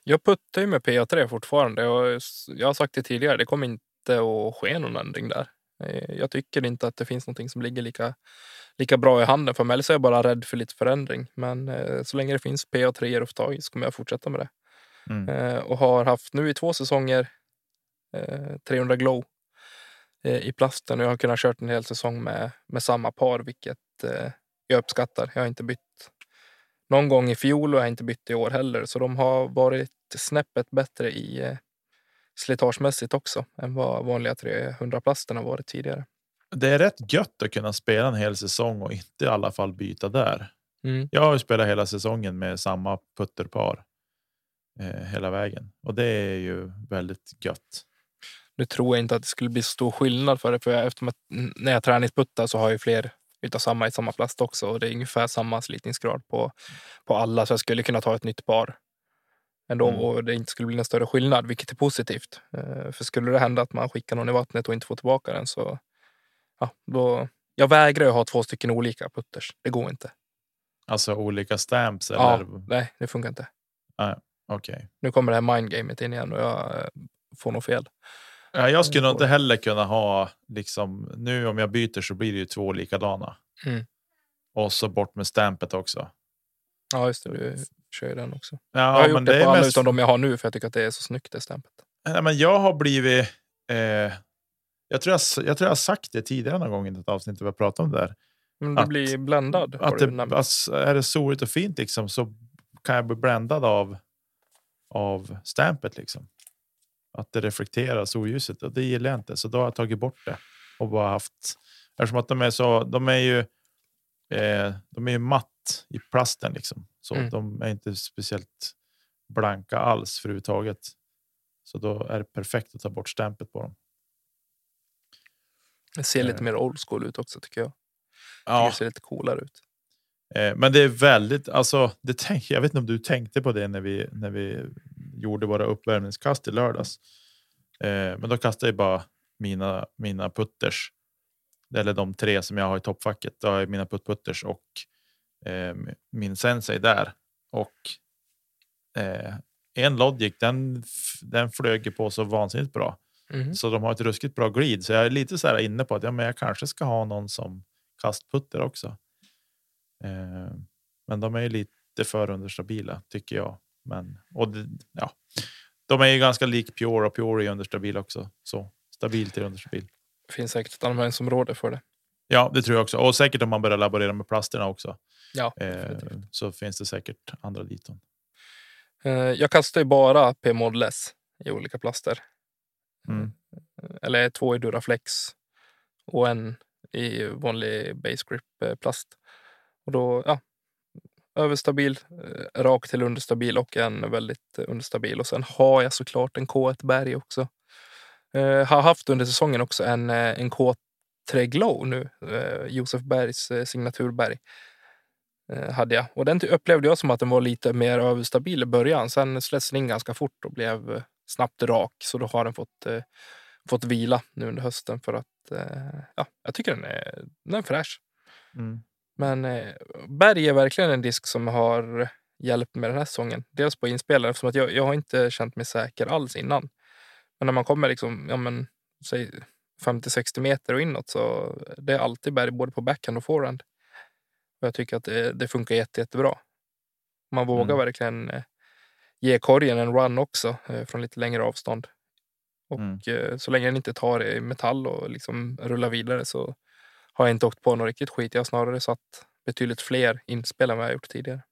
Jag puttar ju med PA3 fortfarande. Och jag har sagt det tidigare, det kommer inte att ske någon ändring där. Eh, Jag tycker inte att det finns någonting som ligger lika, lika bra i handen för mig. Eller så är jag bara rädd för lite förändring. Men eh, så länge det finns PA3 att i så kommer jag fortsätta med det. Mm. Eh, och har haft nu i två säsonger eh, 300 glow. i plasten. Och jag har kunnat kört en hel säsong med, med samma par, vilket jag uppskattar. Jag har inte bytt någon gång i fjol och jag inte bytt i år heller. Så de har varit snäppet bättre i eh, slitagemässigt också än vad vanliga 300-plasten har varit tidigare. Det är rätt gött att kunna spela en hel säsong och inte i alla fall byta där. Mm. Jag har ju spelat hela säsongen med samma putterpar eh, hela vägen och det är ju väldigt gött. Nu tror jag inte att det skulle bli stor skillnad för det, för jag, n- när jag träningsputtar så har jag fler utav samma i samma plast också och det är ungefär samma slitningsgrad på, på alla så jag skulle kunna ta ett nytt par ändå Mm. och det inte skulle bli någon större skillnad, vilket är positivt. Eh, för skulle det hända att man skickar någon i vattnet och inte får tillbaka den så ja, då. Jag vägrar ju ha två stycken olika putters. Det går inte. Alltså olika stamps Ja, eller? nej, det funkar inte. Okej. Nu kommer det här mindgamet in igen och jag eh, får nog fel. Ja, jag skulle nog inte heller kunna ha liksom nu om jag byter så blir det ju två likadana. Mm. Och så bort med stampet också. Ja, just det. Du kör ju den också. Ja, jag har gjort det, det på alla mest. utom de jag har nu för jag tycker att det är så snyggt det stämpet. Nej, men jag har blivit. Eh, jag tror jag, jag tror jag har sagt det tidigare någon gång i ett avsnitt där vi har pratat om det där. Men du Att- blir bländad. Att det, alltså, är det soligt och fint liksom så kan jag bli bländad av. Av stampet liksom. Att det reflekterar solljuset och det gillar jag inte. Så då har jag tagit bort det och bara haft. Eftersom att de är så. De är ju. Eh, de är ju matt i plasten liksom. Så Mm. de är inte speciellt blanka alls för överhuvudtaget. Så då är det perfekt att ta bort stampet på dem. Det ser lite eh. mer old school ut också tycker jag. Ja, Det ser lite coolare ut. Eh, men det är väldigt, alltså, det tänk, jag vet inte om du tänkte på det när vi, när vi gjorde våra uppvärmningskast i lördags. Eh, men då kastade jag bara mina, mina putters. Eller de tre som jag har i toppfacket. Då har jag mina puttputters och eh, min sensei där. Och eh, en Logic, den, den flög på så vansinnigt bra. Mhm. Så de har ett ruskigt bra glid. Så jag är lite så här inne på att ja, men jag kanske ska ha någon som kastputter också. Eh, men de är ju lite för understabila tycker jag. Men och det, ja, de är ju ganska lik Pure och Pure är understabil också. Så stabil till understabil. Det finns säkert ett användningsområde för det. Ja, det tror jag också. Och säkert om man börjar laborera med plasterna också. Ja, Eh, så finns det säkert andra diton. Eh, Jag kastar ju bara P-Model S i olika plaster. Mm. Eller två i Duraflex och en i vanlig base grip eh, plast. Och då, ja, överstabil, eh, rak till understabil och en väldigt eh, understabil. Och sen har jag såklart en K1 Berg också. Eh, har haft under säsongen också en, eh, en K3 Glow nu, eh, Josef Bergs eh, signaturberg. Eh, hade jag. Och den upplevde jag som att den var lite mer överstabil i början. Sen släpptes den in ganska fort och blev snabbt rak. Så då har den fått, eh, fått vila nu under hösten för att eh, ja, jag tycker den är, den är fräsch. Mm. Men eh, Berg är verkligen en disk som har hjälpt med den här säsongen. Dels på inspelaren, eftersom att jag, jag har inte känt mig säker alls innan. Men när man kommer liksom, ja men, säg 50-60 meter och inåt så det är alltid Berg både på backhand och forehand. Och jag tycker att det, det funkar jätte, jättebra. Man vågar Mm. verkligen eh, ge korgen en run också eh, från lite längre avstånd. Och Mm. eh, så länge den inte tar i metall och liksom rullar vidare så har jag inte åkt på något riktigt skit. Jag har snarare satt betydligt fler inspel än vad jag gjort tidigare.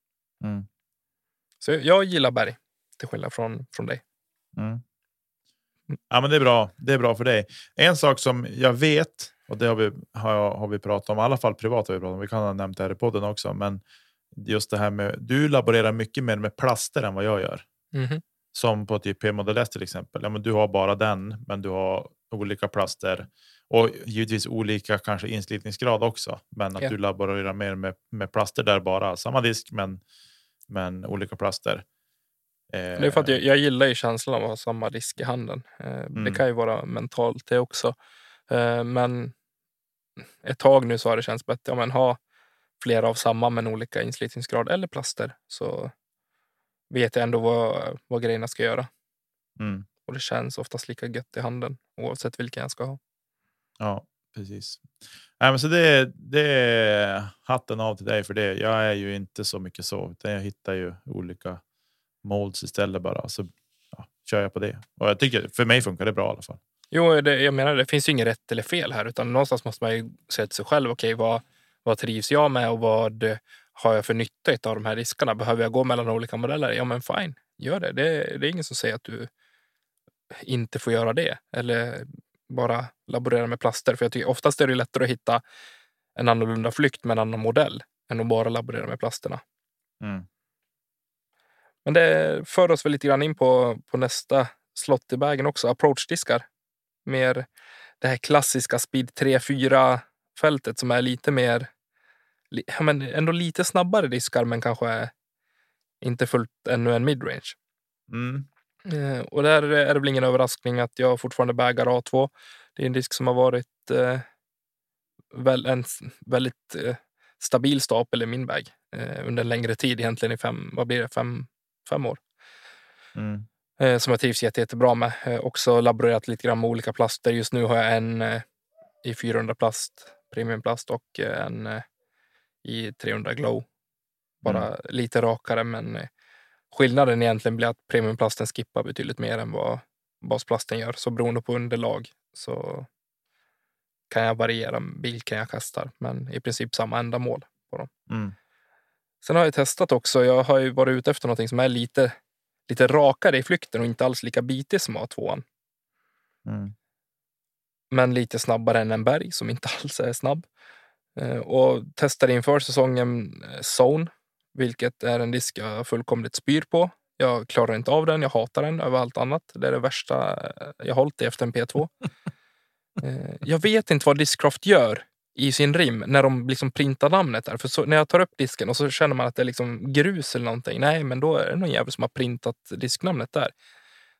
Mm. Så jag gillar berg, till skillnad från, från dig. Mm. Ja, men det är bra. Det är bra för dig. En sak som jag vet och det har vi har, har vi pratat om, i alla fall privat har vi pratat om. Vi kan ha nämnt det här i podden också, men just det här med du laborerar mycket mer med plaster än vad jag gör. Mhm. Som på typ P-Model S till exempel. Ja, men du har bara den, men du har olika plaster och givetvis olika kanske inslitningsgrad också. Men att Ja. du laborerar mer med, med plaster där bara. Samma disk, men, men olika plaster. Det är för att Eh. jag, jag gillar ju känslan av att ha samma disk i handen. Eh, Det Mm. kan ju vara mentalt det också. Eh, Men ett tag nu så har det känts bättre. Ja, men ha flera av samma men olika inslitningsgrad eller plaster så vet jag ändå vad, vad grejerna ska göra. Mm. Och det känns oftast lika gött i handen oavsett vilken jag ska ha. Ja, precis. Nej, men så det, det är hatten av till dig för det. Jag är ju inte så mycket så, utan jag hittar ju olika molds istället bara. Så ja, kör jag på det. Och jag tycker för mig funkar det bra i alla fall. Jo, det, jag menar det finns ju inget rätt eller fel här utan någonstans måste man ju säga till sig själv. Okej, okay, vad, vad trivs jag med och vad har jag för nytta av de här riskerna? Behöver jag gå mellan olika modeller? Ja, men fine, gör det. Det, det är ingen som säger att du inte får göra det eller bara laborera med plaster. För jag tycker oftast är det lättare att hitta en annorlunda flykt med en annan modell än att bara laborera med plasterna. Mm. Men det för oss väl lite grann in på, på nästa slott i vägen också. Approach-diskar. Mer det här klassiska speed 3-4 fältet som är lite mer, men ändå lite snabbare diskar men kanske inte fullt ännu en midrange. Mm. Eh, och där är det väl ingen överraskning att jag fortfarande bägar A2. Det är en disk som har varit eh, väl, en väldigt eh, stabil stapel i min bag eh, under en längre tid, egentligen i fem, vad blir det, fem, fem år. Mm. Eh, som jag trivs jätte, jättebra med. Eh, också laborerat lite grann med olika plaster. Just nu har jag en i 400 plast, premiumplast och en i 300 glow. Bara mm. lite rakare men skillnaden egentligen blir att premiumplasten skippar betydligt mer än vad basplasten gör. Så beroende på underlag så kan jag variera vilken jag kastar, men i princip samma ändamål på dem. Mm. Sen har jag testat också. Jag har ju varit ute efter något som är lite, lite rakare i flykten och inte alls lika bitig som A2. Mm. Men lite snabbare än en berg som inte [laughs] alls är snabb. Eh, och testade inför säsongen eh, Zone, vilket är en disk jag fullkomligt spyr på. Jag klarar inte av den. Jag hatar den över allt annat. Det är det värsta eh, jag hållit i efter en P2. [laughs] jag vet inte vad Discraft gör i sin rim när de liksom printar namnet där. För så, när jag tar upp disken och så känner man att det är liksom grus eller någonting. Nej, men då är det någon jävel som har printat disknamnet där.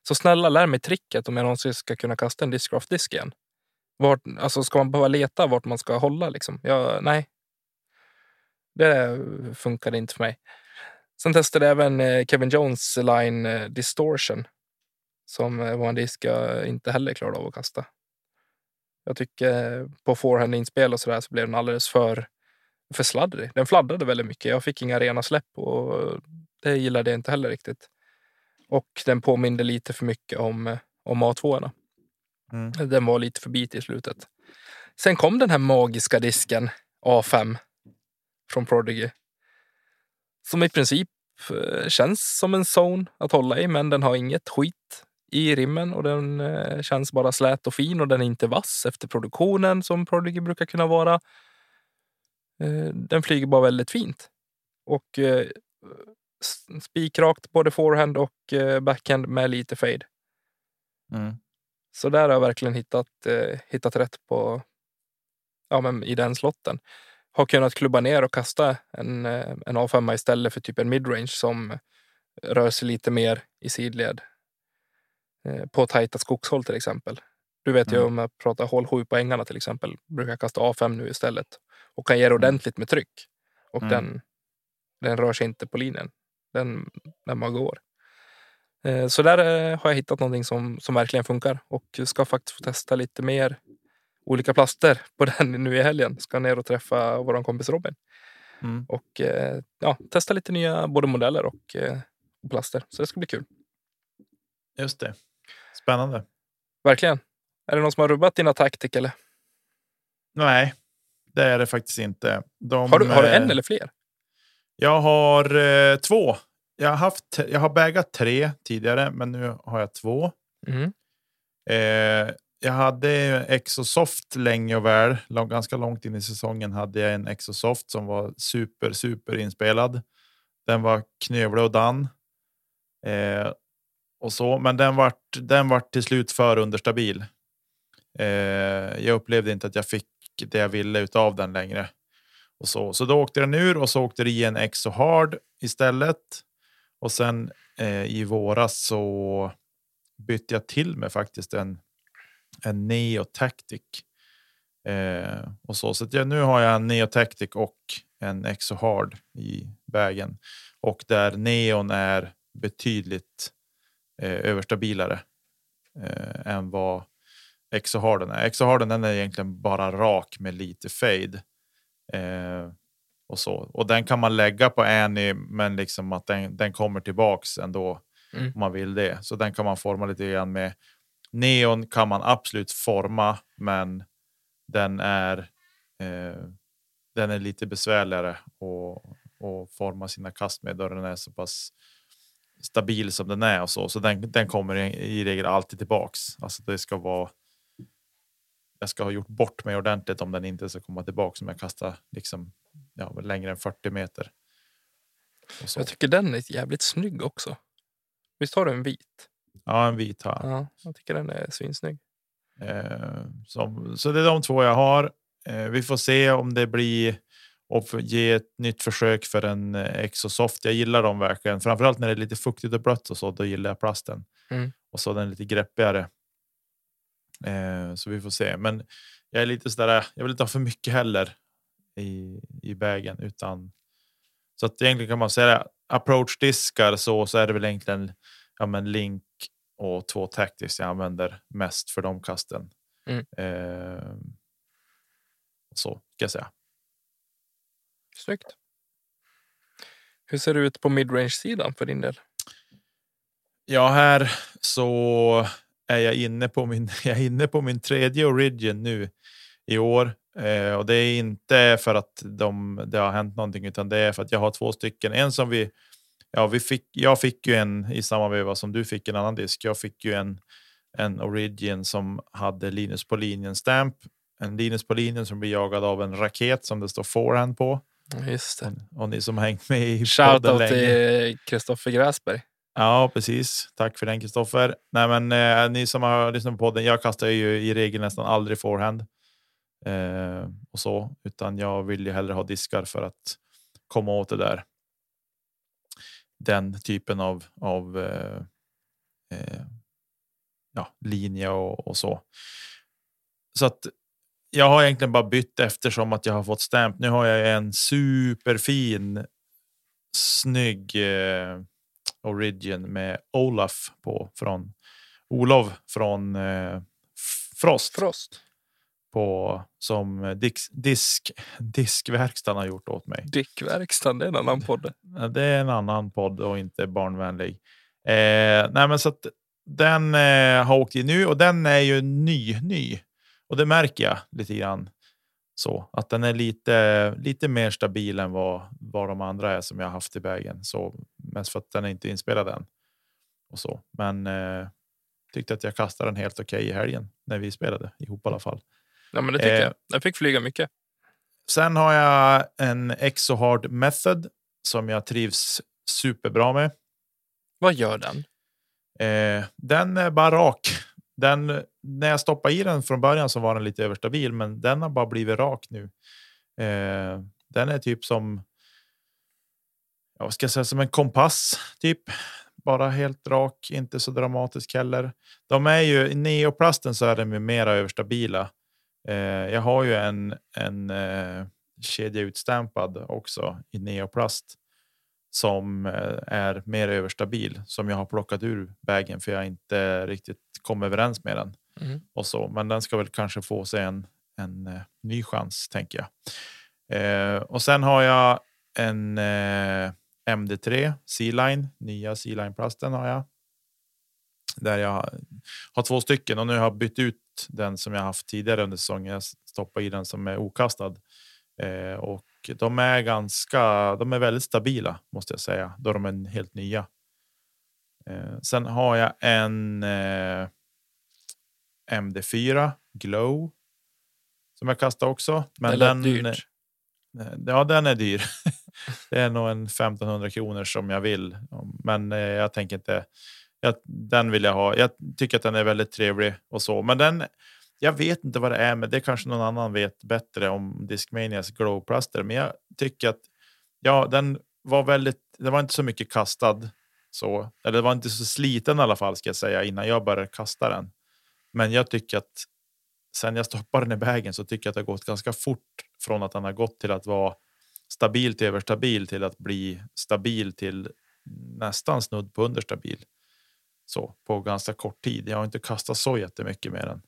Så snälla lär mig tricket om jag någonsin ska kunna kasta en Discraft-disk igen. Vart, alltså ska man behöva leta vart man ska hålla liksom? Jag, nej. Det funkade inte för mig. Sen testade jag även eh, Kevin Jones line eh, Distortion. Som eh, var en disk jag inte heller klarade av att kasta. Jag tycker på forehandinspel och sådär så blev den alldeles för, för sladdrig. Den fladdrade väldigt mycket. Jag fick inga rena släpp och det gillade jag inte heller riktigt. Och den påminde lite för mycket om, om A2. Mm. Den var lite för bit i slutet. Sen kom den här magiska disken A5 från Prodigy. Som i princip eh, känns som en zone att hålla i, men den har inget skit i rimmen och den eh, känns bara slät och fin och den är inte vass efter produktionen som Prodigy brukar kunna vara. Eh, den flyger bara väldigt fint. Och spikrakt både forehand och backhand med lite fade. Mm. Så där har jag verkligen hittat, hittat rätt på ja, men i den slotten. Har kunnat klubba ner och kasta en, eh, en A5 istället för typ en midrange som rör sig lite mer i sidled. Eh, på tajta skogshåll till exempel. Du vet mm. ju om jag pratar hål 7 på ängarna till exempel. Brukar jag kasta A5 nu istället. Och kan ge det mm. ordentligt med tryck. Och mm. den, den rör sig inte på linjen. Den, när man går. Eh, så där har jag hittat någonting som, som verkligen funkar och ska faktiskt få testa lite mer olika plaster på den [laughs] nu i helgen. Ska ner och träffa vår kompis Robin. Mm. Och eh, ja, testa lite nya både modeller och, och plaster. Så det ska bli kul. Just det. Spännande. Verkligen. Är det någon som har rubbat dina taktik eller? Nej, det är det faktiskt inte. De, har, du, har du en eller fler? Jag har eh, två jag har haft. Jag har bägat tre tidigare, men nu har jag två. Mm. Eh, jag hade Exosoft länge och väl. Ganska långt in i säsongen hade jag en Exosoft som var super, super inspelad. Den var knövlig och dan. Eh, och så, men den vart, den vart till slut för understabil. Eh, jag upplevde inte att jag fick det jag ville av den längre. Och så, så då åkte den ur och så åkte det i en Exo Hard istället. Och sen eh, i våras så bytte jag till mig faktiskt en, en Neo Tactic. Eh, och så så jag, nu har jag en Neo Tactic och en Exo Hard i vägen och där neon är betydligt eh, överstabilare eh, än vad Exo Harden är. Exo Harden den är egentligen bara rak med lite fade. Eh, och så. Och den kan man lägga på Annie, men liksom att den, den kommer tillbaks ändå mm. om man vill det. Så den kan man forma lite grann med Neon kan man absolut forma, men den är, eh, den är lite besvärligare att, forma sina kast med då den är så pass stabil som den är och så. Så den, den kommer i, i regel alltid tillbaks. Alltså det ska vara. Jag ska ha gjort bort mig ordentligt om den inte ska komma tillbaks om jag kastar liksom ja, längre än 40 meter. Och så. Jag tycker den är jävligt snygg också. Visst har du en vit? Ja, en vit har jag. Ja, jag tycker den är svinsnygg. Eh, som, så det är de två jag har. Eh, vi får se om det blir och ge ett nytt försök för en eh, Exosoft. Jag gillar dem verkligen, framförallt när det är lite fuktigt och blött och så. Då gillar jag plasten Mm. och så den lite greppigare. Eh, så vi får se, men jag är lite sådär. Jag vill inte ha för mycket heller i i vägen utan så att egentligen kan man säga approach diskar så så är det väl egentligen ja, men link och två tactics jag använder mest för de kasten. Mm. Eh, så ska jag säga. Snyggt. Hur ser det ut på midrange-sidan för din del? Ja, här så är jag inne på min, [laughs] jag är inne på min tredje Origin nu i år. Eh, och det är inte för att de, det har hänt någonting, utan det är för att jag har två stycken. En som vi, ja, vi fick, jag fick ju en i samma veva som du fick en annan disk. Jag fick ju en, en Origin som hade Linus på linjen stamp. En Linus på linjen som blir jagad av en raket som det står forehand på. Just det. Och, och ni som hängt med i podden Shoutout länge. till Kristoffer Gräsberg. Ja, precis. Tack för den Kristoffer. Nej, men eh, ni som har lyssnat på podden. Jag kastar ju i regel nästan aldrig forehand eh, och så, utan jag vill ju hellre ha diskar för att komma åt det där. Den typen av av eh, eh, ja, linje och, och så. Så att jag har egentligen bara bytt eftersom att jag har fått stamp. Nu har jag en superfin, snygg eh, Origin med Olaf på från Olof från eh, Frost Frost på som disk, disk diskverkstan har gjort åt mig. Dickverkstan, det är en annan podd. Det är en annan podd och inte barnvänlig. Eh, nej, men så den eh, har åkt in nu och den är ju ny, ny och det märker jag lite grann så att den är lite, lite mer stabil än vad, vad de andra är som jag har haft i vägen. Så mest för att den är inte inspelad än och så. Men eh, tyckte att jag kastade den helt okej i helgen när vi spelade ihop i alla fall. Ja, men det tycker Eh. jag. Jag fick flyga mycket. Sen har jag en Exohard Method som jag trivs superbra med. Vad gör den? Eh, den är bara rak. Den, när jag stoppade i den från början så var den lite överstabil, men den har bara blivit rak nu. Eh, den är typ som. Ja, vad ska jag säga som en kompass typ. Bara helt rak, inte så dramatisk heller. De är ju i neoplasten så är de ju mera överstabila. Eh, jag har ju en en eh, kedja utstampad också i neoplast som eh, är mer överstabil som jag har plockat ur vägen för jag inte riktigt kom överens med den Mm. och så. Men den ska väl kanske få sig en, en eh, ny chans tänker jag. Eh, och sen har jag en eh, MD3 C-line, nya C-line plasten har jag. Där jag har- två stycken och nu har jag bytt ut den som jag haft tidigare under säsongen. Jag stoppar i den som är okastad. Eh, och de är ganska, de är väldigt stabila måste jag säga, då de är helt nya. Eh, sen har jag en eh, MD4 Glow som jag kastar också. Men den, dyrt. Ja, den är dyr. [laughs] det är nog en 1500 kronor som jag vill, men eh, jag tänker inte. Jag, den vill jag ha. Jag tycker att den är väldigt trevlig och så, men den. Jag vet inte vad det är, men det kanske någon annan vet bättre om Discmanias glowplaster. Men jag tycker att ja, den var väldigt. Det var inte så mycket kastad så, eller det var inte så sliten i alla fall ska jag säga innan jag började kasta den. Men jag tycker att sen jag stoppade den i vägen så tycker jag att det har gått ganska fort från att den har gått till att vara stabil till överstabil till att bli stabil till nästan snudd på understabil. Så på ganska kort tid. Jag har inte kastat så jättemycket med den.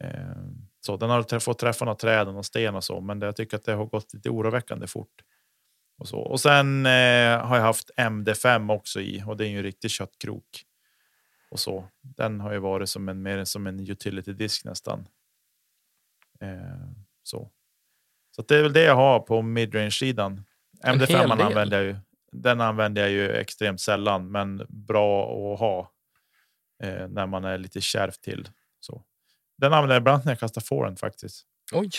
Eh, så den har fått träffa några träden och sten och så, men jag tycker att det har gått lite oroväckande fort. Och, så. och sen eh, har jag haft MD5 också i och det är ju en riktig köttkrok. och så. Den har ju varit som en mer som en utility disk nästan. Eh, så. Så det är väl det jag har på midrange sidan. MD5 använder jag ju. Den använder jag ju extremt sällan, men bra att ha eh, när man är lite kärv till. Så. Den använder jag ibland när jag kastar forehand faktiskt. Oj.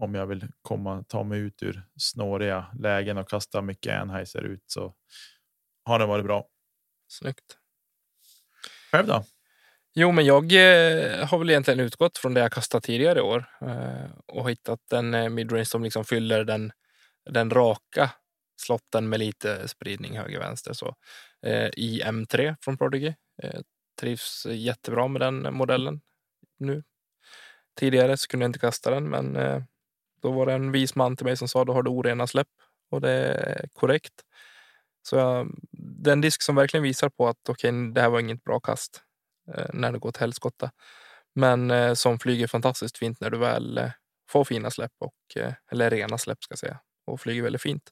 Om jag vill komma, ta mig ut ur snåriga lägen och kasta mycket Anheuser ut så har den varit bra. Snyggt. Själv då? Jo, men jag eh, har väl egentligen utgått från det jag kastat tidigare i år eh, och hittat en eh, midrange som liksom fyller den, den raka slotten med lite spridning höger-vänster. Så eh, i M3 från Prodigy. Eh, trivs jättebra med den modellen nu. Tidigare så kunde jag inte kasta den, men eh, då var det en vis man till mig som sa då har du orena släpp och det är korrekt. Så eh, jag, det är en disk som verkligen visar på att okej, okay, det här var inget bra kast eh, när det går till helskotta. Men eh, som flyger fantastiskt fint när du väl får fina släpp och eller rena släpp ska jag säga och flyger väldigt fint.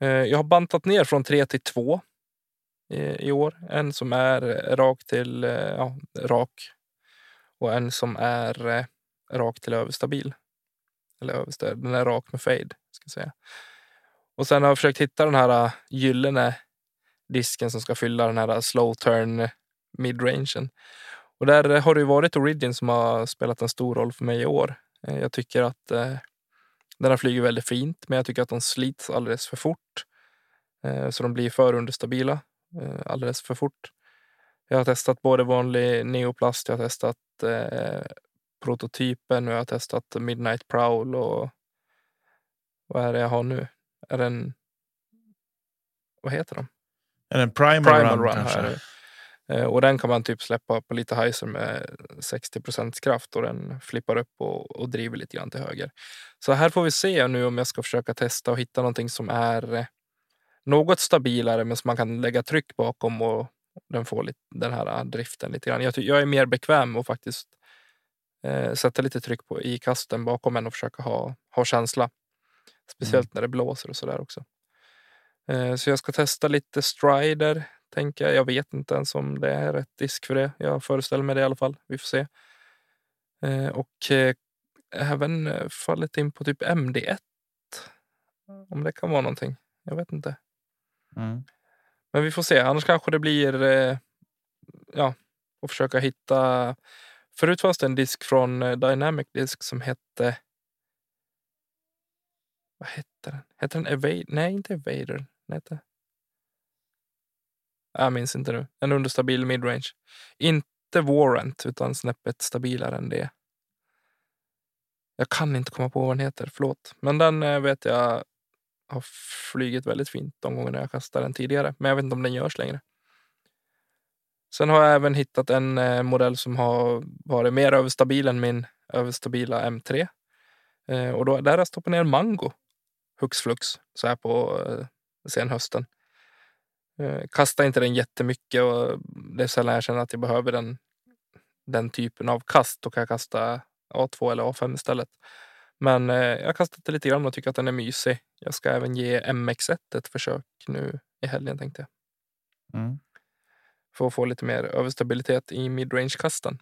Eh, jag har bantat ner från 3 till 2 eh, i år. En som är eh, rak till ja, rak och en som är rak till överstabil. Eller överstabil, den är rak med fade ska jag säga. Och sen har jag försökt hitta den här gyllene disken som ska fylla den här slow turn midrangen. Och där har det varit Origin som har spelat en stor roll för mig i år. Jag tycker att den har flugit väldigt fint, men jag tycker att de slits alldeles för fort. Eh, så de blir för understabila eh, alldeles för fort. Jag har testat både vanlig neoplast, jag har testat eh, prototypen och jag har testat Midnight Prowl och vad är det jag har nu? Är det en... Vad heter de? Är det en primal, primal run, run kanske? Eh, och den kan man typ släppa på lite heiser med 60% kraft och den flippar upp och, och, driver lite grann till höger. Så här får vi se nu om jag ska försöka testa och hitta någonting som är eh, något stabilare men som man kan lägga tryck bakom och den får lite, den här driften lite grann. Jag, jag är mer bekväm och faktiskt eh, sätta lite tryck på, i kasten bakom än att försöka ha, ha känsla. Speciellt mm. när det blåser och så där också. Eh, så jag ska testa lite strider tänker jag. Jag vet inte ens om det är rätt disk för det. Jag föreställer mig det i alla fall. Vi får se. Eh, och eh, även eh, fallit in på typ MD1. Om det kan vara någonting. Jag vet inte. Mm. Men vi får se. Annars kanske det blir ja, att försöka hitta. Förut fanns det en disk från Dynamic Disk som hette. Vad hette den? Hette den Evader? Nej, inte Evader. Den hette jag minns inte nu. En understabil midrange. Inte Warrant, utan snäppet stabilare än det. Jag kan inte komma på vad den heter, förlåt. Men den eh, vet jag har flugit väldigt fint de gångerna jag kastade den tidigare. Men jag vet inte om den görs längre. Sen har jag även hittat en eh, modell som har varit mer överstabil än min överstabila M3. Eh, och då, där har jag stoppat ner Mango hux flux så här på senhösten. Eh, kastar inte den jättemycket och det är sällan jag känner att jag behöver den, den typen av kast. Då kan jag kasta A2 eller A5 istället. Men eh, jag har kastat det lite grann och tycker att den är mysig. Jag ska även ge MX1 ett försök nu i helgen tänkte jag. Mm. För att få lite mer överstabilitet i midrange-kasten.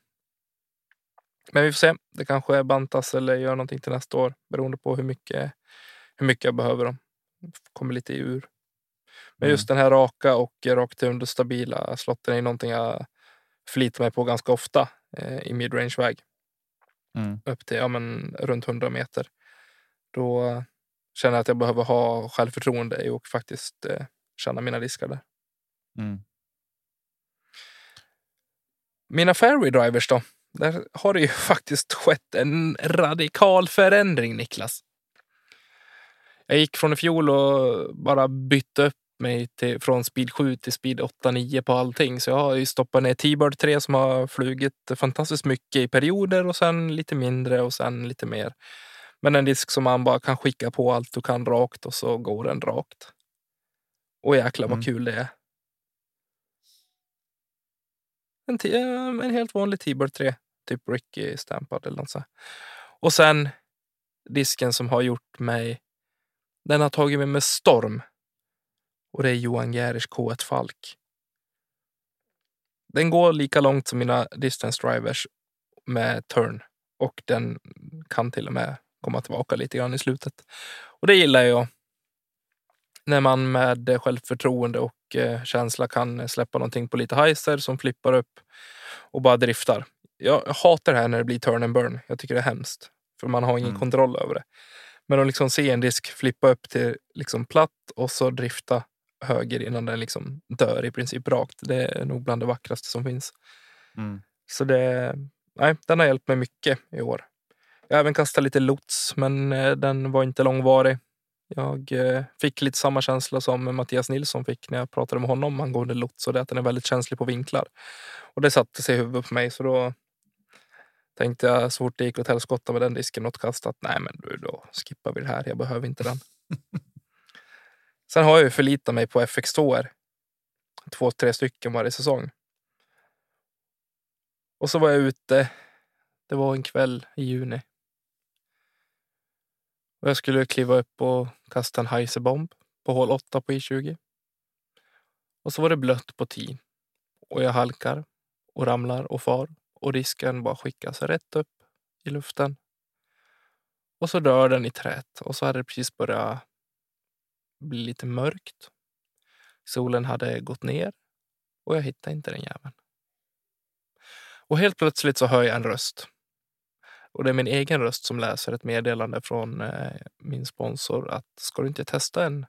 Men vi får se. Det kanske bantas eller gör någonting till nästa år beroende på hur mycket, hur mycket jag behöver dem. Kommer lite ur. Men just mm. den här raka och rakt understabila slotten är någonting jag förlitar mig på ganska ofta eh, i midrange-väg. Mm. Upp till ja, men, runt 100 meter. Då känner jag att jag behöver ha självförtroende och faktiskt eh, känna mina diskar där. Mm. Mina fairway drivers då? Där har det ju [laughs] faktiskt skett en radikal förändring, Niklas. Jag gick från i fjol och bara bytte upp mig till, från speed 7 till speed 8-9 på allting. Så jag har ju stoppat ner T-Bird 3 som har flugit fantastiskt mycket i perioder och sen lite mindre och sen lite mer. Men en disk som man bara kan skicka på allt du kan rakt och så går den rakt. Och jäklar vad mm. kul det är. En, en helt vanlig T-Bird 3, typ Ricky stampad eller något så. Och sen disken som har gjort mig. Den har tagit mig med storm och det är Johan Gärisch K1 Falk. Den går lika långt som mina distance drivers med turn och den kan till och med komma tillbaka lite grann i slutet. Och det gillar jag. När man med självförtroende och eh, känsla kan släppa någonting på lite heiser som flippar upp och bara driftar. Jag hatar det här när det blir turn and burn. Jag tycker det är hemskt. För man har ingen Mm. kontroll över det. Men att liksom se en disk flippa upp till liksom platt och så drifta höger innan den liksom dör i princip rakt. Det är nog bland det vackraste som finns. Mm. Så det, nej, den har hjälpt mig mycket i år. Jag har även kastat lite lots, men eh, den var inte långvarig. Jag eh, fick lite samma känsla som Mattias Nilsson fick när jag pratade med honom angående lots och det att den är väldigt känslig på vinklar. Och det satte sig i huvudet på mig så då tänkte jag så fort det gick åt helskotta med den disken något kast att nej men du, då skippar vi det här. Jag behöver inte den. [laughs] Sen har jag ju förlitat mig på FX2. Två, tre stycken varje säsong. Och så var jag ute. Det var en kväll i juni. Och jag skulle kliva upp och kasta en heiserbomb på hål 8 på I20. Och så var det blött på 10. Och jag halkar och ramlar och far. Och risken bara skickas rätt upp i luften. Och så dör den i träet. Och så hade det precis börjat bli lite mörkt. Solen hade gått ner och jag hittade inte den jäveln. Och helt plötsligt så hör jag en röst. Och det är min egen röst som läser ett meddelande från eh, min sponsor att ska du inte testa en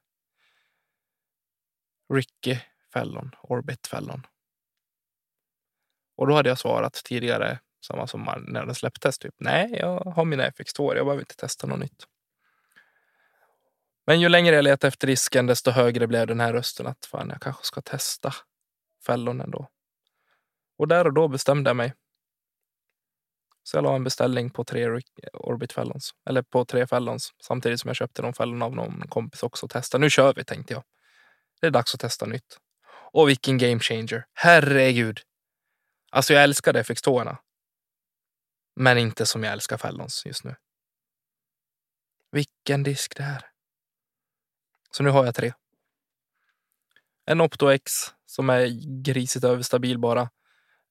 Ricky Fallon, Orbit Fallon? Och då hade jag svarat tidigare, samma som när den släpptes, typ nej, jag har mina FX2, jag behöver inte testa något nytt. Men ju längre jag letade efter risken, desto högre blev den här rösten att fan, jag kanske ska testa fällon ändå. Och där och då bestämde jag mig. Så jag la en beställning på tre Orbit Fellons, eller på tre Fellons, samtidigt som jag köpte de fällorna av någon kompis också och testa. Nu kör vi, tänkte jag. Det är dags att testa nytt. Och vilken game changer. Herregud. Alltså jag älskar FX2. Men inte som jag älskar Fellons just nu. Vilken disk det är. Så nu har jag tre. En Opto X som är grisigt överstabil bara.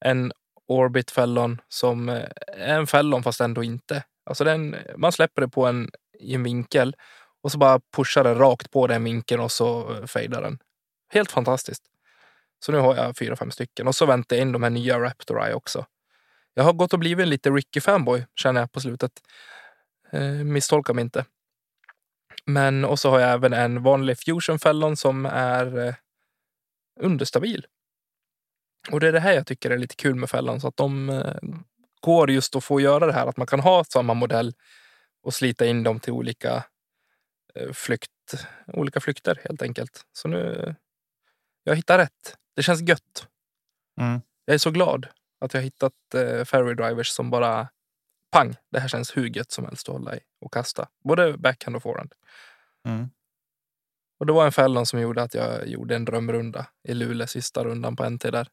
En Orbit Fellon som är en Fellon fast ändå inte. Alltså den, man släpper det på en, i en vinkel och så bara pushar den rakt på den vinkeln och så eh, fejdar den. Helt fantastiskt. Så nu har jag fyra, fem stycken och så väntar jag in de här nya Raptor Eye också. Jag har gått och blivit en lite Ricky fanboy känner jag på slutet. Eh, misstolka mig inte. Men och så har jag även en vanlig Fusion Fallon som är eh, understabil. Och det är det här jag tycker är lite kul med Fallon, så att de eh, går just att få göra det här att man kan ha samma modell och slita in dem till olika eh, flykt, olika flykter helt enkelt. Så nu, jag hittar rätt. Det känns gött. Mm. Jag är så glad att jag har hittat eh, fairway drivers som bara pang, det här känns hur gött som helst att hålla i och kasta. Både backhand och forehand. Mm. Och det var en Fallon som gjorde att jag gjorde en drömrunda i Luleå sista rundan på NT där.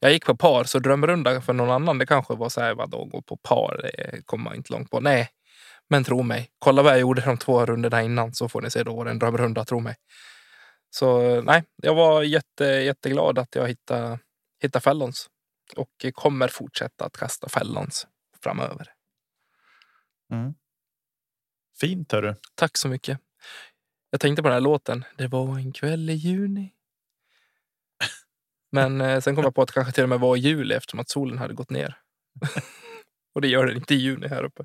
Jag gick på par, så drömrunda för någon annan, det kanske var så här, vadå, gå på par, det kommer man inte långt på. Nej, men tro mig, kolla vad jag gjorde de två rundorna innan så får ni se då var en drömrunda, tro mig. Så nej, jag var jätte, jätteglad att jag hittade, hittade Fallons och kommer fortsätta att kasta Fallons framöver. Mm. Fint hörru. Tack så mycket. Jag tänkte på den här låten. Det var en kväll i juni. [laughs] Men eh, sen kom jag på att det kanske till och med var i juli eftersom att solen hade gått ner. [laughs] och det gör den inte i juni här uppe.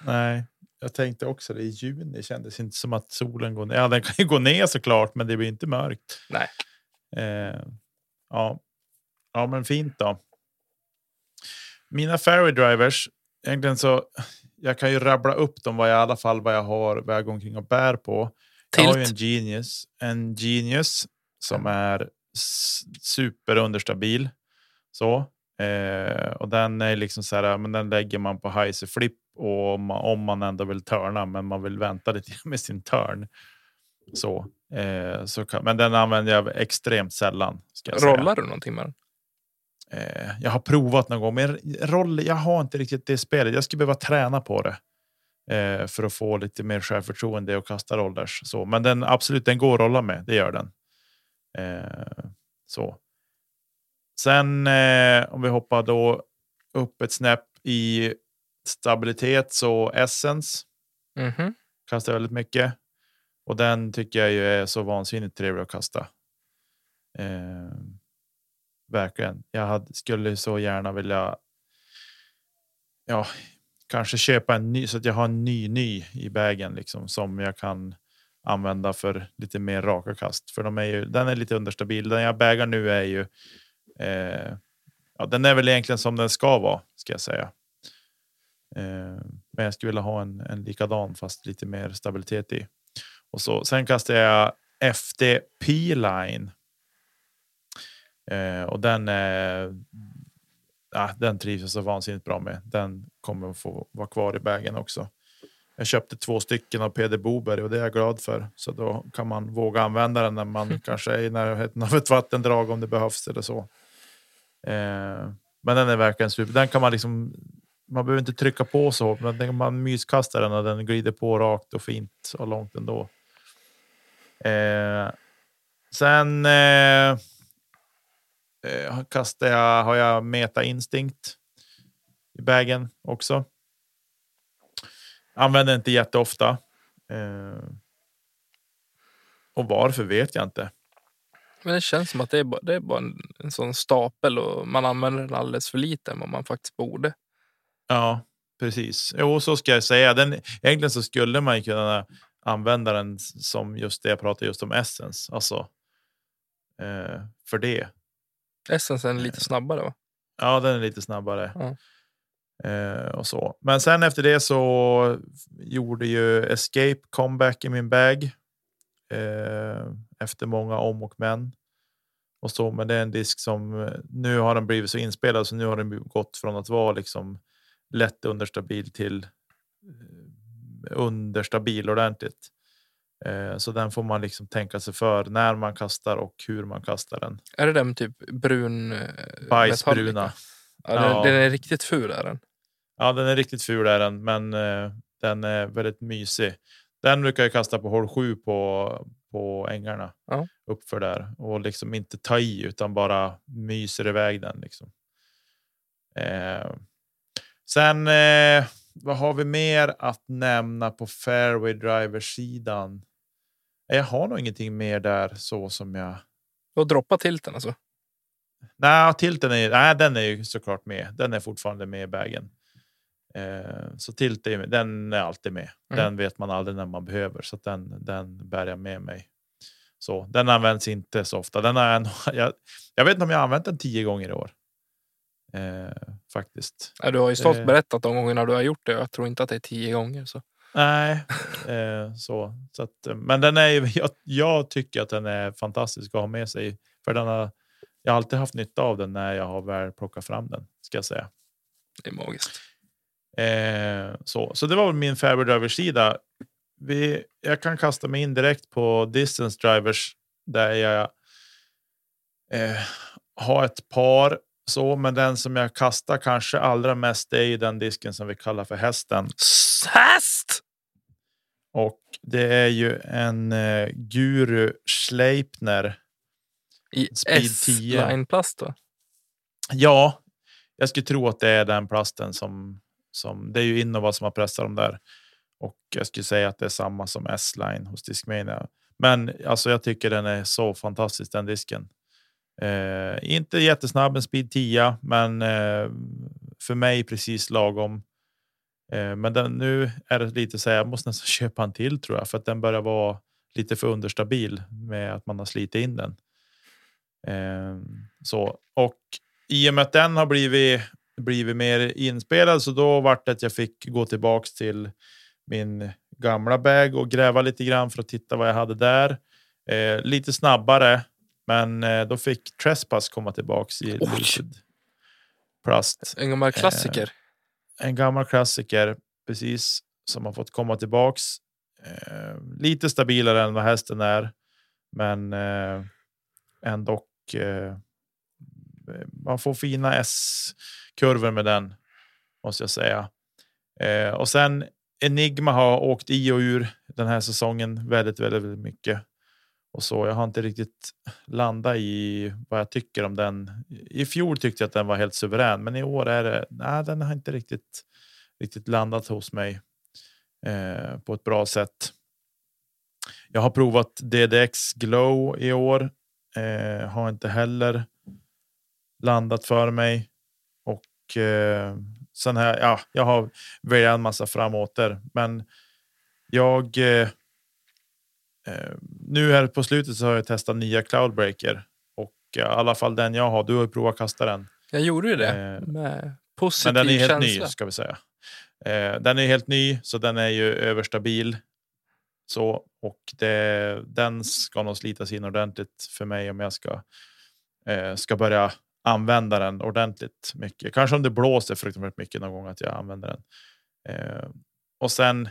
Nej, jag tänkte också det i juni kändes inte som att solen går ner. Ja, den kan ju gå ner såklart, men det blir inte mörkt. Nej. Eh, ja. ja, men fint då. Mina fairway drivers, egentligen så jag kan ju rabbla upp dem vad jag i alla fall vad jag har, vad jag går omkring och bär på. Jag har ju en Tilt. Genius, en Genius som är s- superunderstabil. Så. Eh, och den är liksom så här, men den lägger man på heiser flip och om man, om man ändå vill turna, men man vill vänta lite med sin turn. Så, eh, så kan, men den använder jag extremt sällan. Jag säga. Rollar du någonting med den? Eh, jag har provat någon gång, men roll, jag har inte riktigt det spelet. Jag skulle behöva träna på det eh, för att få lite mer självförtroende och kasta rollers. Så, men den absolut, den går att rolla med. Det gör den. Eh, så. sen eh, om vi hoppar då upp ett snäpp i stabilitet så Essence Mhm. kastar väldigt mycket. Och den tycker jag ju är så vansinnigt trevlig att kasta. Verkligen. Jag hade, skulle så gärna vilja. Ja, kanske köpa en ny så att jag har en ny ny i vägen liksom som jag kan använda för lite mer raka kast. För de är ju, den är lite understabil. Den jag bägar nu är ju. Eh, ja, den är väl egentligen som den ska vara ska jag säga. Eh, men jag skulle vilja ha en, en likadan fast lite mer stabilitet i. Och så, sen kastar jag FD P-line. Eh, och den är. Ja, den trivs jag så vansinnigt bra med. Den kommer att få vara kvar i vägen också. Jag köpte två stycken av PD Boberg och det är jag glad för. Så då kan man våga använda den när man [laughs] kanske är i närheten av ett vattendrag om det behövs eller så. Eh, men den är verkligen super. Den kan man liksom. Man behöver inte trycka på så hårt, men man myskastar den och den glider på rakt och fint och långt ändå. Eh, sen eh, eh, kastar jag, har jag Meta Instinct i bagen också. Använder inte jätteofta. Eh, och varför vet jag inte. Men det känns som att det är bara, det är bara en, en sån stapel och man använder den alldeles för lite än vad man faktiskt borde. Ja, precis. Jo, så ska jag säga. Den, egentligen så skulle man ju kunna använda den som just det jag pratade just om Essence. Alltså eh, för det. Essence är lite snabbare va? Ja, den är lite snabbare. Ja. Eh, och så. Men sen efter det så gjorde ju Escape comeback i min bag. Eh, efter många om och men. Och så, men det är en disk som eh, nu har den blivit så inspelad så nu har den gått från att vara liksom lätt understabil till eh, understabil ordentligt. Eh, så den får man liksom tänka sig för när man kastar och hur man kastar den. Är det den typ brun? eh, Bajsbruna. Ja, Ja. Den, den är riktigt ful är den. Ja, den är riktigt ful är den, men eh, den är väldigt mysig. Den brukar jag kasta på hål 7 på, på ängarna Ja. uppför där och liksom inte ta i utan bara myser iväg den. Liksom. Eh, sen eh, vad har vi mer att nämna på fairway driver sidan? Jag har nog ingenting mer där så som jag Och droppa tilten alltså. Nej, tilten är, nej, den är ju såklart med. Den är fortfarande med i bagen. Eh, så tilt är. Den är alltid med. Mm. Den vet man aldrig när man behöver, så den, den bär jag med mig. Så den används inte så ofta. Den har jag, [laughs] jag, jag vet inte om jag har använt den tio gånger i år. Eh, faktiskt. Ja, du har ju stolt Eh. berättat de gångerna du har gjort det. Jag tror inte att det är tio gånger. Så. Nej, [laughs] eh, så, så att, men den är ju, [laughs] jag, jag tycker att den är fantastisk att ha med sig. För den har, jag har alltid haft nytta av den när jag har väl plockat fram den, ska jag säga. Det är magiskt. Eh, så. så det var väl min fairway driver sida. Vi, jag kan kasta mig in direkt på distance drivers där jag eh, har ett par så, men den som jag kastar kanske allra mest är ju den disken som vi kallar för hästen Häst! och det är ju en eh, Guru Schleipner. I Speed 10. S-line plast va? Ja, jag skulle tro att det är den plasten som som det är ju Innova som har pressat dem där och jag skulle säga att det är samma som S-line hos Discmania. Men alltså, jag tycker den är så fantastisk den disken. Eh, inte jättesnabb, en speed 10, men eh, för mig precis lagom. Eh, men den, nu är det lite så här, jag måste nästan [laughs] köpa en till tror jag, för att den börjar vara lite för understabil med att man har slitit in den. Eh, så och i och med att den har blivit blivit mer inspelad så då vart det att jag fick gå tillbaks till min gamla bag och gräva lite grann för att titta vad jag hade där. Eh, lite snabbare, men eh, då fick Trespass komma tillbaks i plast. En gammal klassiker. En gammal klassiker, precis som har fått komma tillbaks. Eh, lite stabilare än vad hästen är, men eh, ändå. Eh, man får fina S-kurvor med den måste jag säga. Eh, och sen Enigma har åkt i och ur den här säsongen väldigt, väldigt, väldigt mycket och så. Jag har inte riktigt landat i vad jag tycker om den. I fjol tyckte jag att den var helt suverän, men i år är det. Nej, den har inte riktigt riktigt landat hos mig eh, på ett bra sätt. Jag har provat DDX Glow i år. Eh, har inte heller landat för mig och eh, sen här. Ja, jag har väljat en massa framåter, men jag Eh, nu här på slutet så har jag testat nya Cloudbreaker och i alla fall den jag har. Du har ju provat att kasta den. Jag gjorde ju det eh, med positiv Men den är helt känsla. ny ska vi säga. Eh, den är helt ny så den är ju överstabil. Så och det, den ska nog slitas in ordentligt för mig om jag ska eh, ska börja använda den ordentligt mycket. Kanske om det blåser fruktansvärt mycket någon gång att jag använder den. Eh, och sen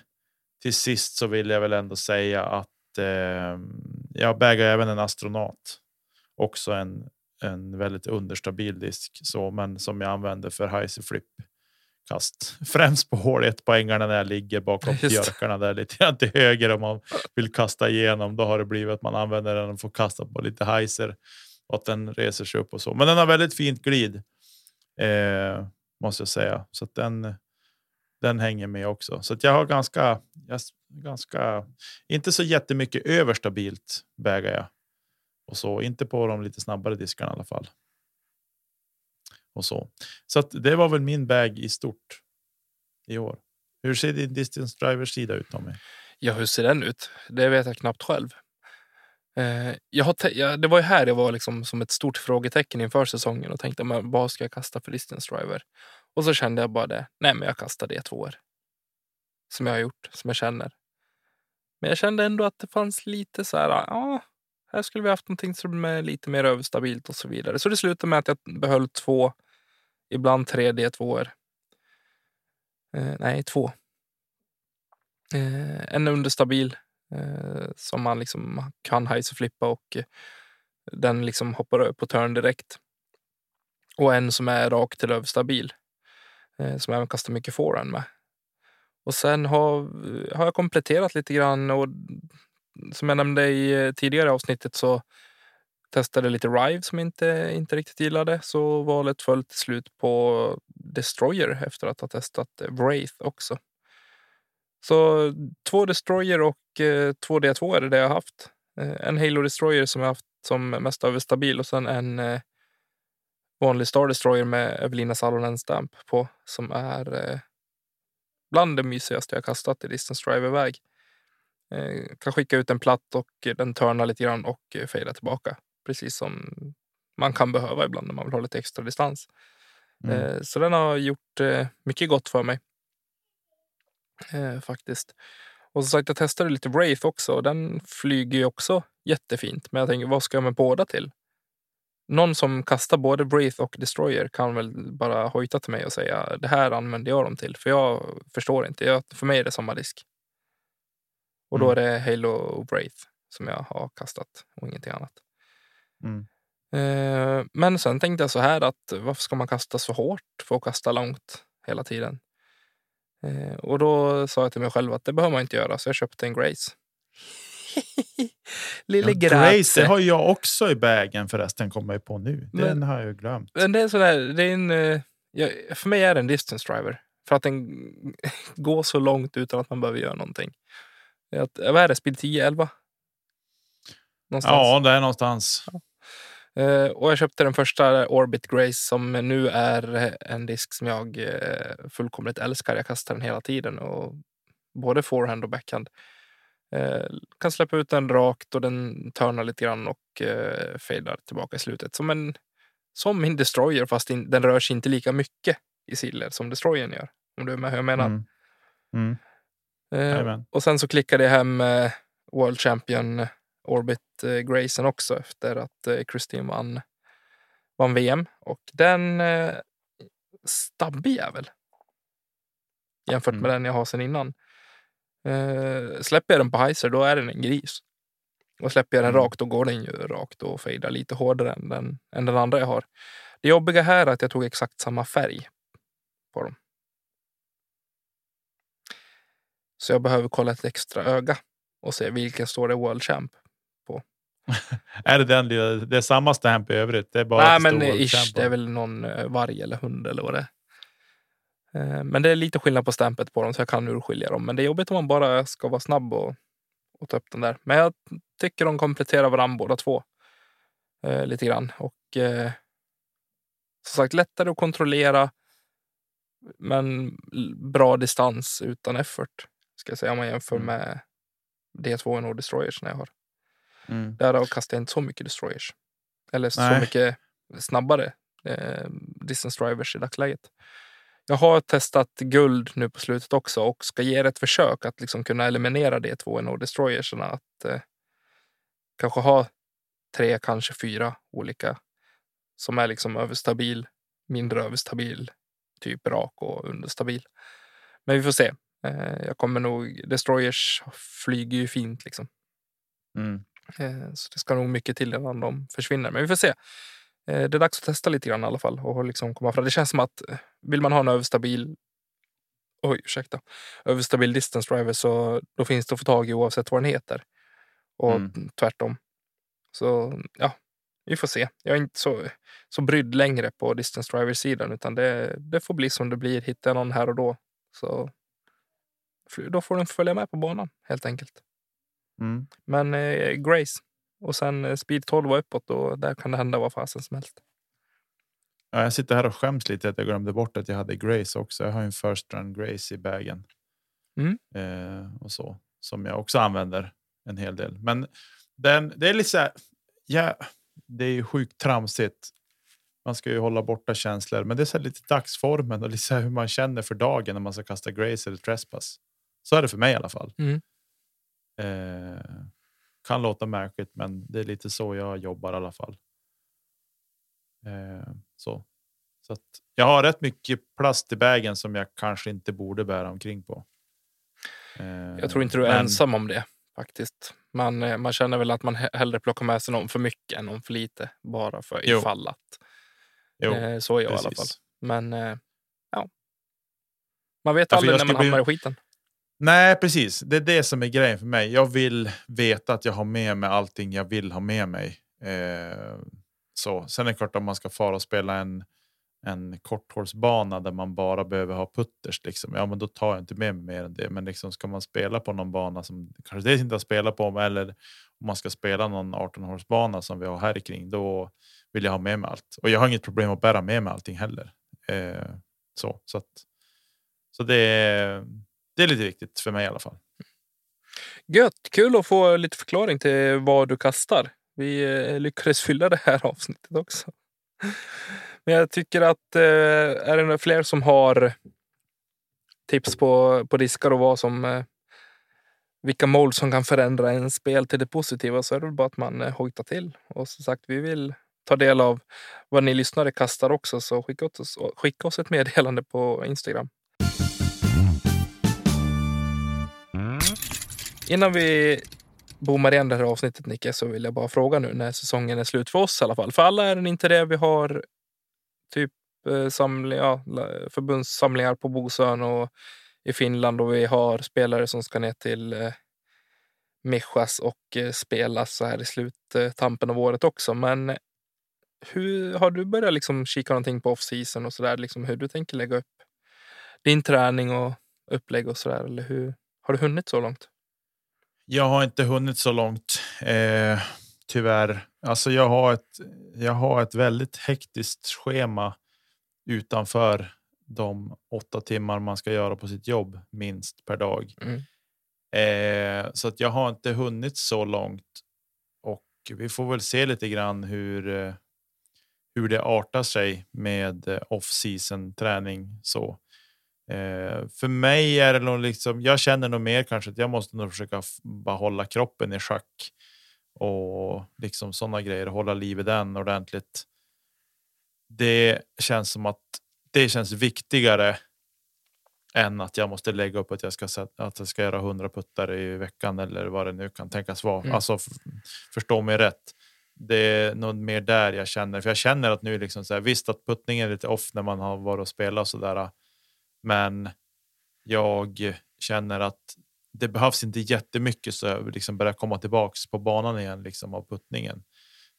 till sist så vill jag väl ändå säga att eh, jag bägar även en astronaut. Också en, en väldigt understabil disk, så, men som jag använder för Heise flip kast. [laughs] Främst på hål 1 på ängarna när jag ligger bakom Just. björkarna där lite grann till höger om man vill kasta igenom. Då har det blivit att man använder den och får kasta på lite heiser och att den reser sig upp och så. Men den har väldigt fint glid eh, måste jag säga så att den den hänger med också. Så att jag har ganska, jag, ganska, inte så jättemycket överstabilt bägar jag. Och så, inte på de lite snabbare diskarna i alla fall. Och så. Så att det var väl min bag i stort i år. Hur ser din distance driver sida ut Tommy? Ja, hur ser den ut? Det vet jag knappt själv. Eh, jag har jag, det var ju här jag var liksom som ett stort frågetecken inför säsongen och tänkte men vad ska jag kasta för distance driver? Och så kände jag bara det. Nej, men jag kastar det två år. Som jag har gjort, som jag känner. Men jag kände ändå att det fanns lite så här. Ja, här skulle vi haft någonting som är lite mer överstabilt och så vidare. Så det slutade med att jag behöll två, ibland tre D2. Eh, nej, två. Eh, en understabil eh, som man liksom kan heiser flippa och eh, den liksom hoppar upp på turn direkt. Och en som är rakt till överstabil Eh, som jag även kastar mycket forehand med. Och sen har, har jag kompletterat lite grann och som jag nämnde i eh, tidigare avsnittet så testade lite Rive som inte, inte riktigt gillade. Så valet föll till slut på Destroyer efter att ha testat Wraith också. Så två Destroyer och eh, två D2 är det, jag har haft. Eh, en Halo Destroyer som jag haft som mest överstabil och sen en eh, vanlig Star Destroyer med Evelina Salonen stamp på som är eh, bland det mysigaste jag kastat i distance driver-väg. Eh, kan skicka ut en platt och den törnar lite grann och eh, fejdar tillbaka. Precis som man kan behöva ibland när man vill ha lite extra distans. Mm. Eh, så den har gjort eh, mycket gott för mig. Eh, faktiskt. Och som sagt, jag testade lite Wraith också och den flyger ju också jättefint. Men jag tänker, vad ska jag med båda till? Någon som kastar både Wraith och Destroyer kan väl bara hojta till mig och säga det här använder jag dem till. För jag förstår inte. Jag, för mig är det samma disk. Och då är Mm. det Halo och Wraith som jag har kastat och ingenting annat. Mm. Eh, Men sen tänkte jag så här att varför ska man kasta så hårt för att kasta långt hela tiden? Eh, Och då sa jag till mig själv att det behöver man inte göra så jag köpte en Grace. [laughs] Lille Ja, Grace, det har jag också i bagen förresten, kommer jag på nu. Men- Den har jag ju glömt. Men det är sådär, det är en, eh, ja, för mig är det en distance driver. För att den [laughs] går så långt utan att man behöver göra någonting. Att, vad är det, speed 10, 11? Någonstans. Ja, det är någonstans. Eh, och jag köpte den första Orbit Grace som nu är en disk som jag eh, fullkomligt älskar. Jag kastar den hela tiden. Och både forehand och backhand. Eh, kan släppa ut den rakt och den törnar lite grann och eh, fejdar tillbaka i slutet. Som, en, som min Destroyer fast in, den rör sig inte lika mycket i siller som Destroyern gör. Om du är med hur jag menar. Mm. Mm. Eh, och sen så klickade jag hem eh, World Champion Orbit eh, Grayson också efter att eh, Christine vann, vann VM. Och den eh, stabbig jävel. Jämfört med Mm. den jag har sen innan. Eh, släpper jag den på Heiser då är den en gris. Och släpper jag den Mm. rakt då går den ju rakt och fejdar lite hårdare än den, än den andra jag har. Det jobbiga här är att jag tog exakt samma färg på dem. Så jag behöver kolla ett extra öga och se vilken står det World Champ på. [laughs] är det den det är samma stamp i övrigt? Det är bara Nej, men ish, det är väl någon eh, varg eller hund eller vad det är. Eh, Men det är lite skillnad på stampet på dem så jag kan urskilja dem. Men det är jobbigt om man bara ska vara snabb och, och ta upp den där. Men jag tycker de kompletterar varandra båda två. Eh, lite grann. Och eh, som sagt lättare att kontrollera. Men bra distans utan effort. Ska jag säga om man jämför Mm. med D2 och Destroyers när jag har. Mm. Där kastar jag inte så mycket Destroyers. Eller så Nej. mycket snabbare eh, distance drivers i dagsläget. Jag har testat guld nu på slutet också och ska ge det ett försök att liksom kunna eliminera de två och destroyerserna. Att eh, kanske ha tre, kanske fyra olika som är liksom överstabil, mindre överstabil, typ rak och understabil. Men vi får se. Eh, jag kommer nog, destroyers flyger ju fint liksom. Mm. Eh, Så det ska nog mycket till innan de försvinner. Men vi får se. Eh, Det är dags att testa lite grann i alla fall. Och liksom komma fram. Det känns som att eh, vill man ha en överstabil Oj, ursäkta. Överstabil distance driver så då finns det att få tag i oavsett vad den heter. Och Mm. tvärtom. Så ja, vi får se. Jag är inte så, så brydd längre på distance driver-sidan utan det, det får bli som det blir. Hittar jag någon här och då så då får den följa med på banan helt enkelt. Mm. Men eh, Grace och sen eh, Speed 12 och uppåt och där kan det hända vad fasen som helst. Ja, jag sitter här och skäms lite att jag glömde bort att jag hade Grace också. Jag har en first run Grace i bagen. Mm. Eh, och så som jag också använder en hel del. Men den, det är lite så här. Ja, det är ju sjukt tramsigt. Man ska ju hålla borta känslor, men det är så lite dagsformen och lite hur man känner för dagen när man ska kasta Grace eller Trespass. Så är det för mig i alla fall. Mm. Eh, kan låta märkligt, men det är lite så jag jobbar i alla fall. Eh, så. Så att jag har rätt mycket plast i bagen som jag kanske inte borde bära omkring på. Eh, Jag tror inte du är men- ensam om det faktiskt. Man, eh, man känner väl att man he- hellre plockar med sig någon för mycket än någon för lite. Bara för Jo. ifall att. Jo, Eh, så är jag i alla fall. precis. Men eh, ja. Man vet Ja, aldrig när man bli- hamnar i skiten. Nej, precis. Det är det som är grejen för mig. Jag vill veta att jag har med mig allting jag vill ha med mig. Eh, så. Sen är det klart om man ska fara och spela en, en korthållsbana där man bara behöver ha putters. Liksom. Ja, men då tar jag inte med mig mer än det. Men liksom, ska man spela på någon bana som kanske det inte har spelat på eller om man ska spela någon 18-hålsbana som vi har här kring, då vill jag ha med mig allt. Och jag har inget problem att bära med mig allting heller. Eh, så, så, att, så det, är, det är lite viktigt för mig i alla fall. Gött! Kul att få lite förklaring till vad du kastar. Vi eh, lyckades fylla det här avsnittet också. Men jag tycker att eh, är det några fler som har tips på, på diskar och vad som eh, vilka mål som kan förändra en spel till det positiva så är det bara att man hojtar till. Och som sagt, vi vill ta del av vad ni lyssnare kastar också så skicka oss, skicka oss ett meddelande på Instagram. Innan vi bommar igen det här avsnittet Nicke så vill jag bara fråga nu när säsongen är slut för oss i alla fall. För alla är den inte det. Vi har typ eh, samling, ja, förbundssamlingar på Bosön och i Finland och vi har spelare som ska ner till eh, Mischas och eh, spela så här i sluttampen av året också. Men eh, hur har du börjat liksom kika någonting på off-season och så där, liksom hur du tänker lägga upp din träning och upplägg och så där? Eller hur har du hunnit så långt? Jag har inte hunnit så långt. Eh, tyvärr. Alltså jag har ett. Jag har ett väldigt hektiskt schema utanför de åtta timmar man ska göra på sitt jobb minst per dag. Mm. Eh, så att jag har inte hunnit så långt och vi får väl se lite grann hur. Eh, hur det artar sig med eh, off season träning så. Eh, för mig är det nog liksom. Jag känner nog mer kanske att jag måste nog försöka bara hålla kroppen i schack och liksom sådana grejer. Hålla liv i den ordentligt. Det känns som att det känns viktigare än att jag måste lägga upp att jag ska att jag ska göra 100 puttar i veckan eller vad det nu kan tänkas vara. Mm. Alltså förstå mig rätt. Det är nog mer där jag känner, för jag känner att nu liksom så här, visst att puttningen är lite off när man har varit och spelat och så där. Men jag känner att det behövs inte jättemycket så jag liksom börjar komma tillbaks på banan igen liksom av puttningen.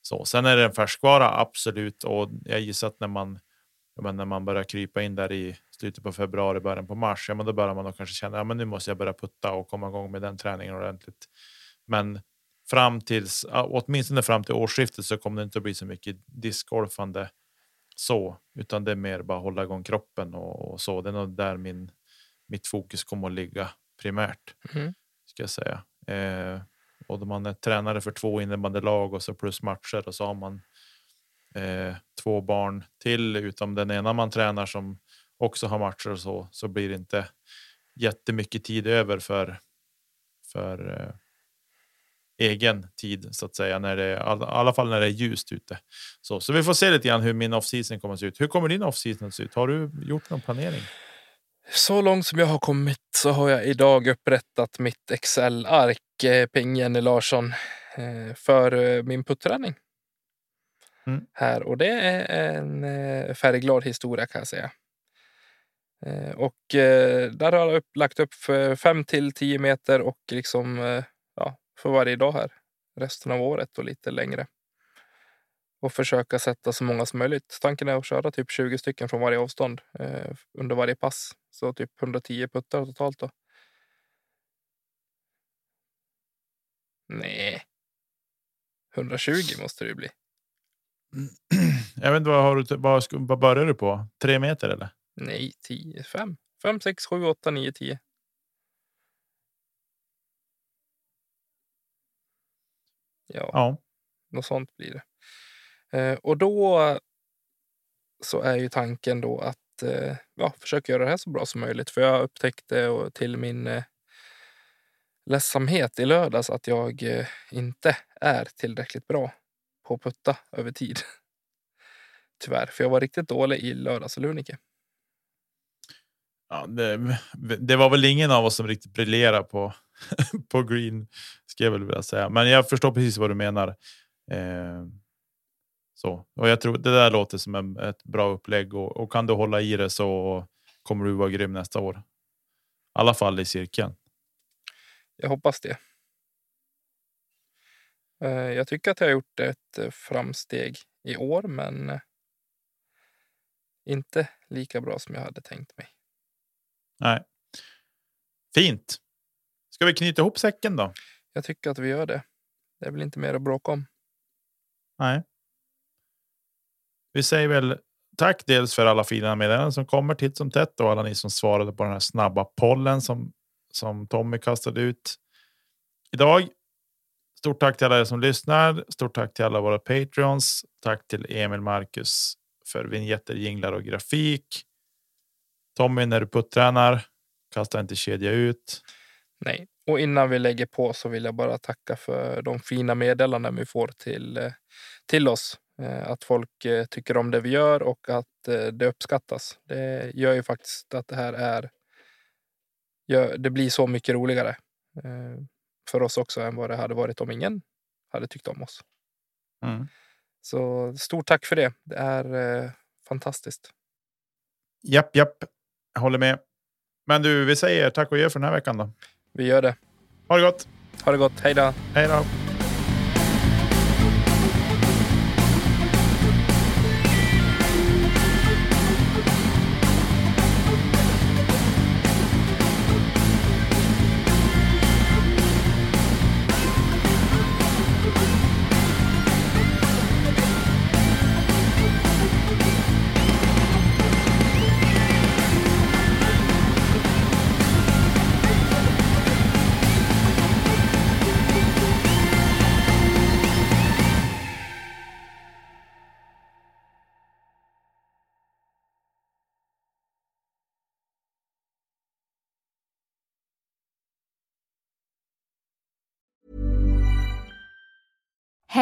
Så sen är det en färskvara absolut och jag gissar att när man men när man börjar krypa in där i slutet på februari, början på mars, ja, men då börjar man då kanske känna att ja, nu måste jag börja putta och komma igång med den träningen ordentligt. Men fram tills åtminstone fram till årsskiftet så kommer det inte att bli så mycket discgolfande så, utan det är mer bara hålla igång kroppen och, och så. Det är nog där min mitt fokus kommer att ligga primärt mm. ska jag säga. Eh, och då man är tränare för två innebandylag och så plus matcher och så har man eh, två barn till utom den ena man tränar som också har matcher och så så blir det inte jättemycket tid över för för eh, egen tid så att säga när det är, i alla fall när det är ljust ute. Så, så vi får se lite grann hur min off season kommer att se ut. Hur kommer din off season att se ut? Har du gjort någon planering? Så långt som jag har kommit så har jag idag upprättat mitt Excel-ark, eh, Ping Jenny Larsson, eh, för eh, min putträning. Mm. Här och det är en färgglad historia kan jag säga. Och där har jag upp, lagt upp 5 till 10 meter och liksom för varje dag här resten av året och lite längre och försöka sätta så många som möjligt. Tanken är att köra typ 20 stycken från varje avstånd eh, under varje pass. Så typ 110 puttar totalt då. Nej. 120 måste det ju bli. [clears throat] Jag vet inte vad har du vad, vad börjar du på? Tre meter eller? Nej, 10, 5, 5, 6, 7, 8, 9, 10. Ja, ja. något sånt blir det. Eh, och då så är ju tanken då att eh, ja, försöka göra det här så bra som möjligt. För jag upptäckte och till min eh, ledsamhet i lördags att jag eh, inte är tillräckligt bra på att putta över tid. [laughs] Tyvärr, för jag var riktigt dålig i lördags och Lunike. Ja, det, det, var väl ingen av oss som riktigt briljerade på, [laughs] på green, ska jag väl vilja säga. Men jag förstår precis vad du menar. Eh, så och jag tror det där låter som en, ett bra upplägg och, och, kan du hålla i det så kommer du vara grym nästa år. I alla fall i cirkeln. Jag hoppas det. Eh, jag tycker att jag har gjort ett framsteg i år, men inte lika bra som jag hade tänkt mig. Nej. Fint. Ska vi knyta ihop säcken då? Jag tycker att vi gör det. Det är väl inte mer att bråka om. Nej. Vi säger väl tack dels för alla fina meddelanden som kommer titt som tätt och alla ni som svarade på den här snabba pollen som som Tommy kastade ut idag. Stort tack till alla er som lyssnar. Stort tack till alla våra patreons. Tack till Emil Marcus för vinjetter, jinglar och grafik. Tommy, när du puttränar, kasta inte kedja ut. Nej, och innan vi lägger på så vill jag bara tacka för de fina meddelanden vi får till, eh, till oss. Eh, att folk eh, tycker om det vi gör och att det uppskattas. Det gör ju faktiskt att det här är det blir så mycket roligare för oss också än vad det hade varit om ingen hade tyckt om oss. Mm. Så stort tack för det. Det är fantastiskt. Japp, japp. Jag håller med. Men du, vi säger tack och gör för den här veckan då. Vi gör det. Ha det gott. Ha det gott. Hej då. Hej då.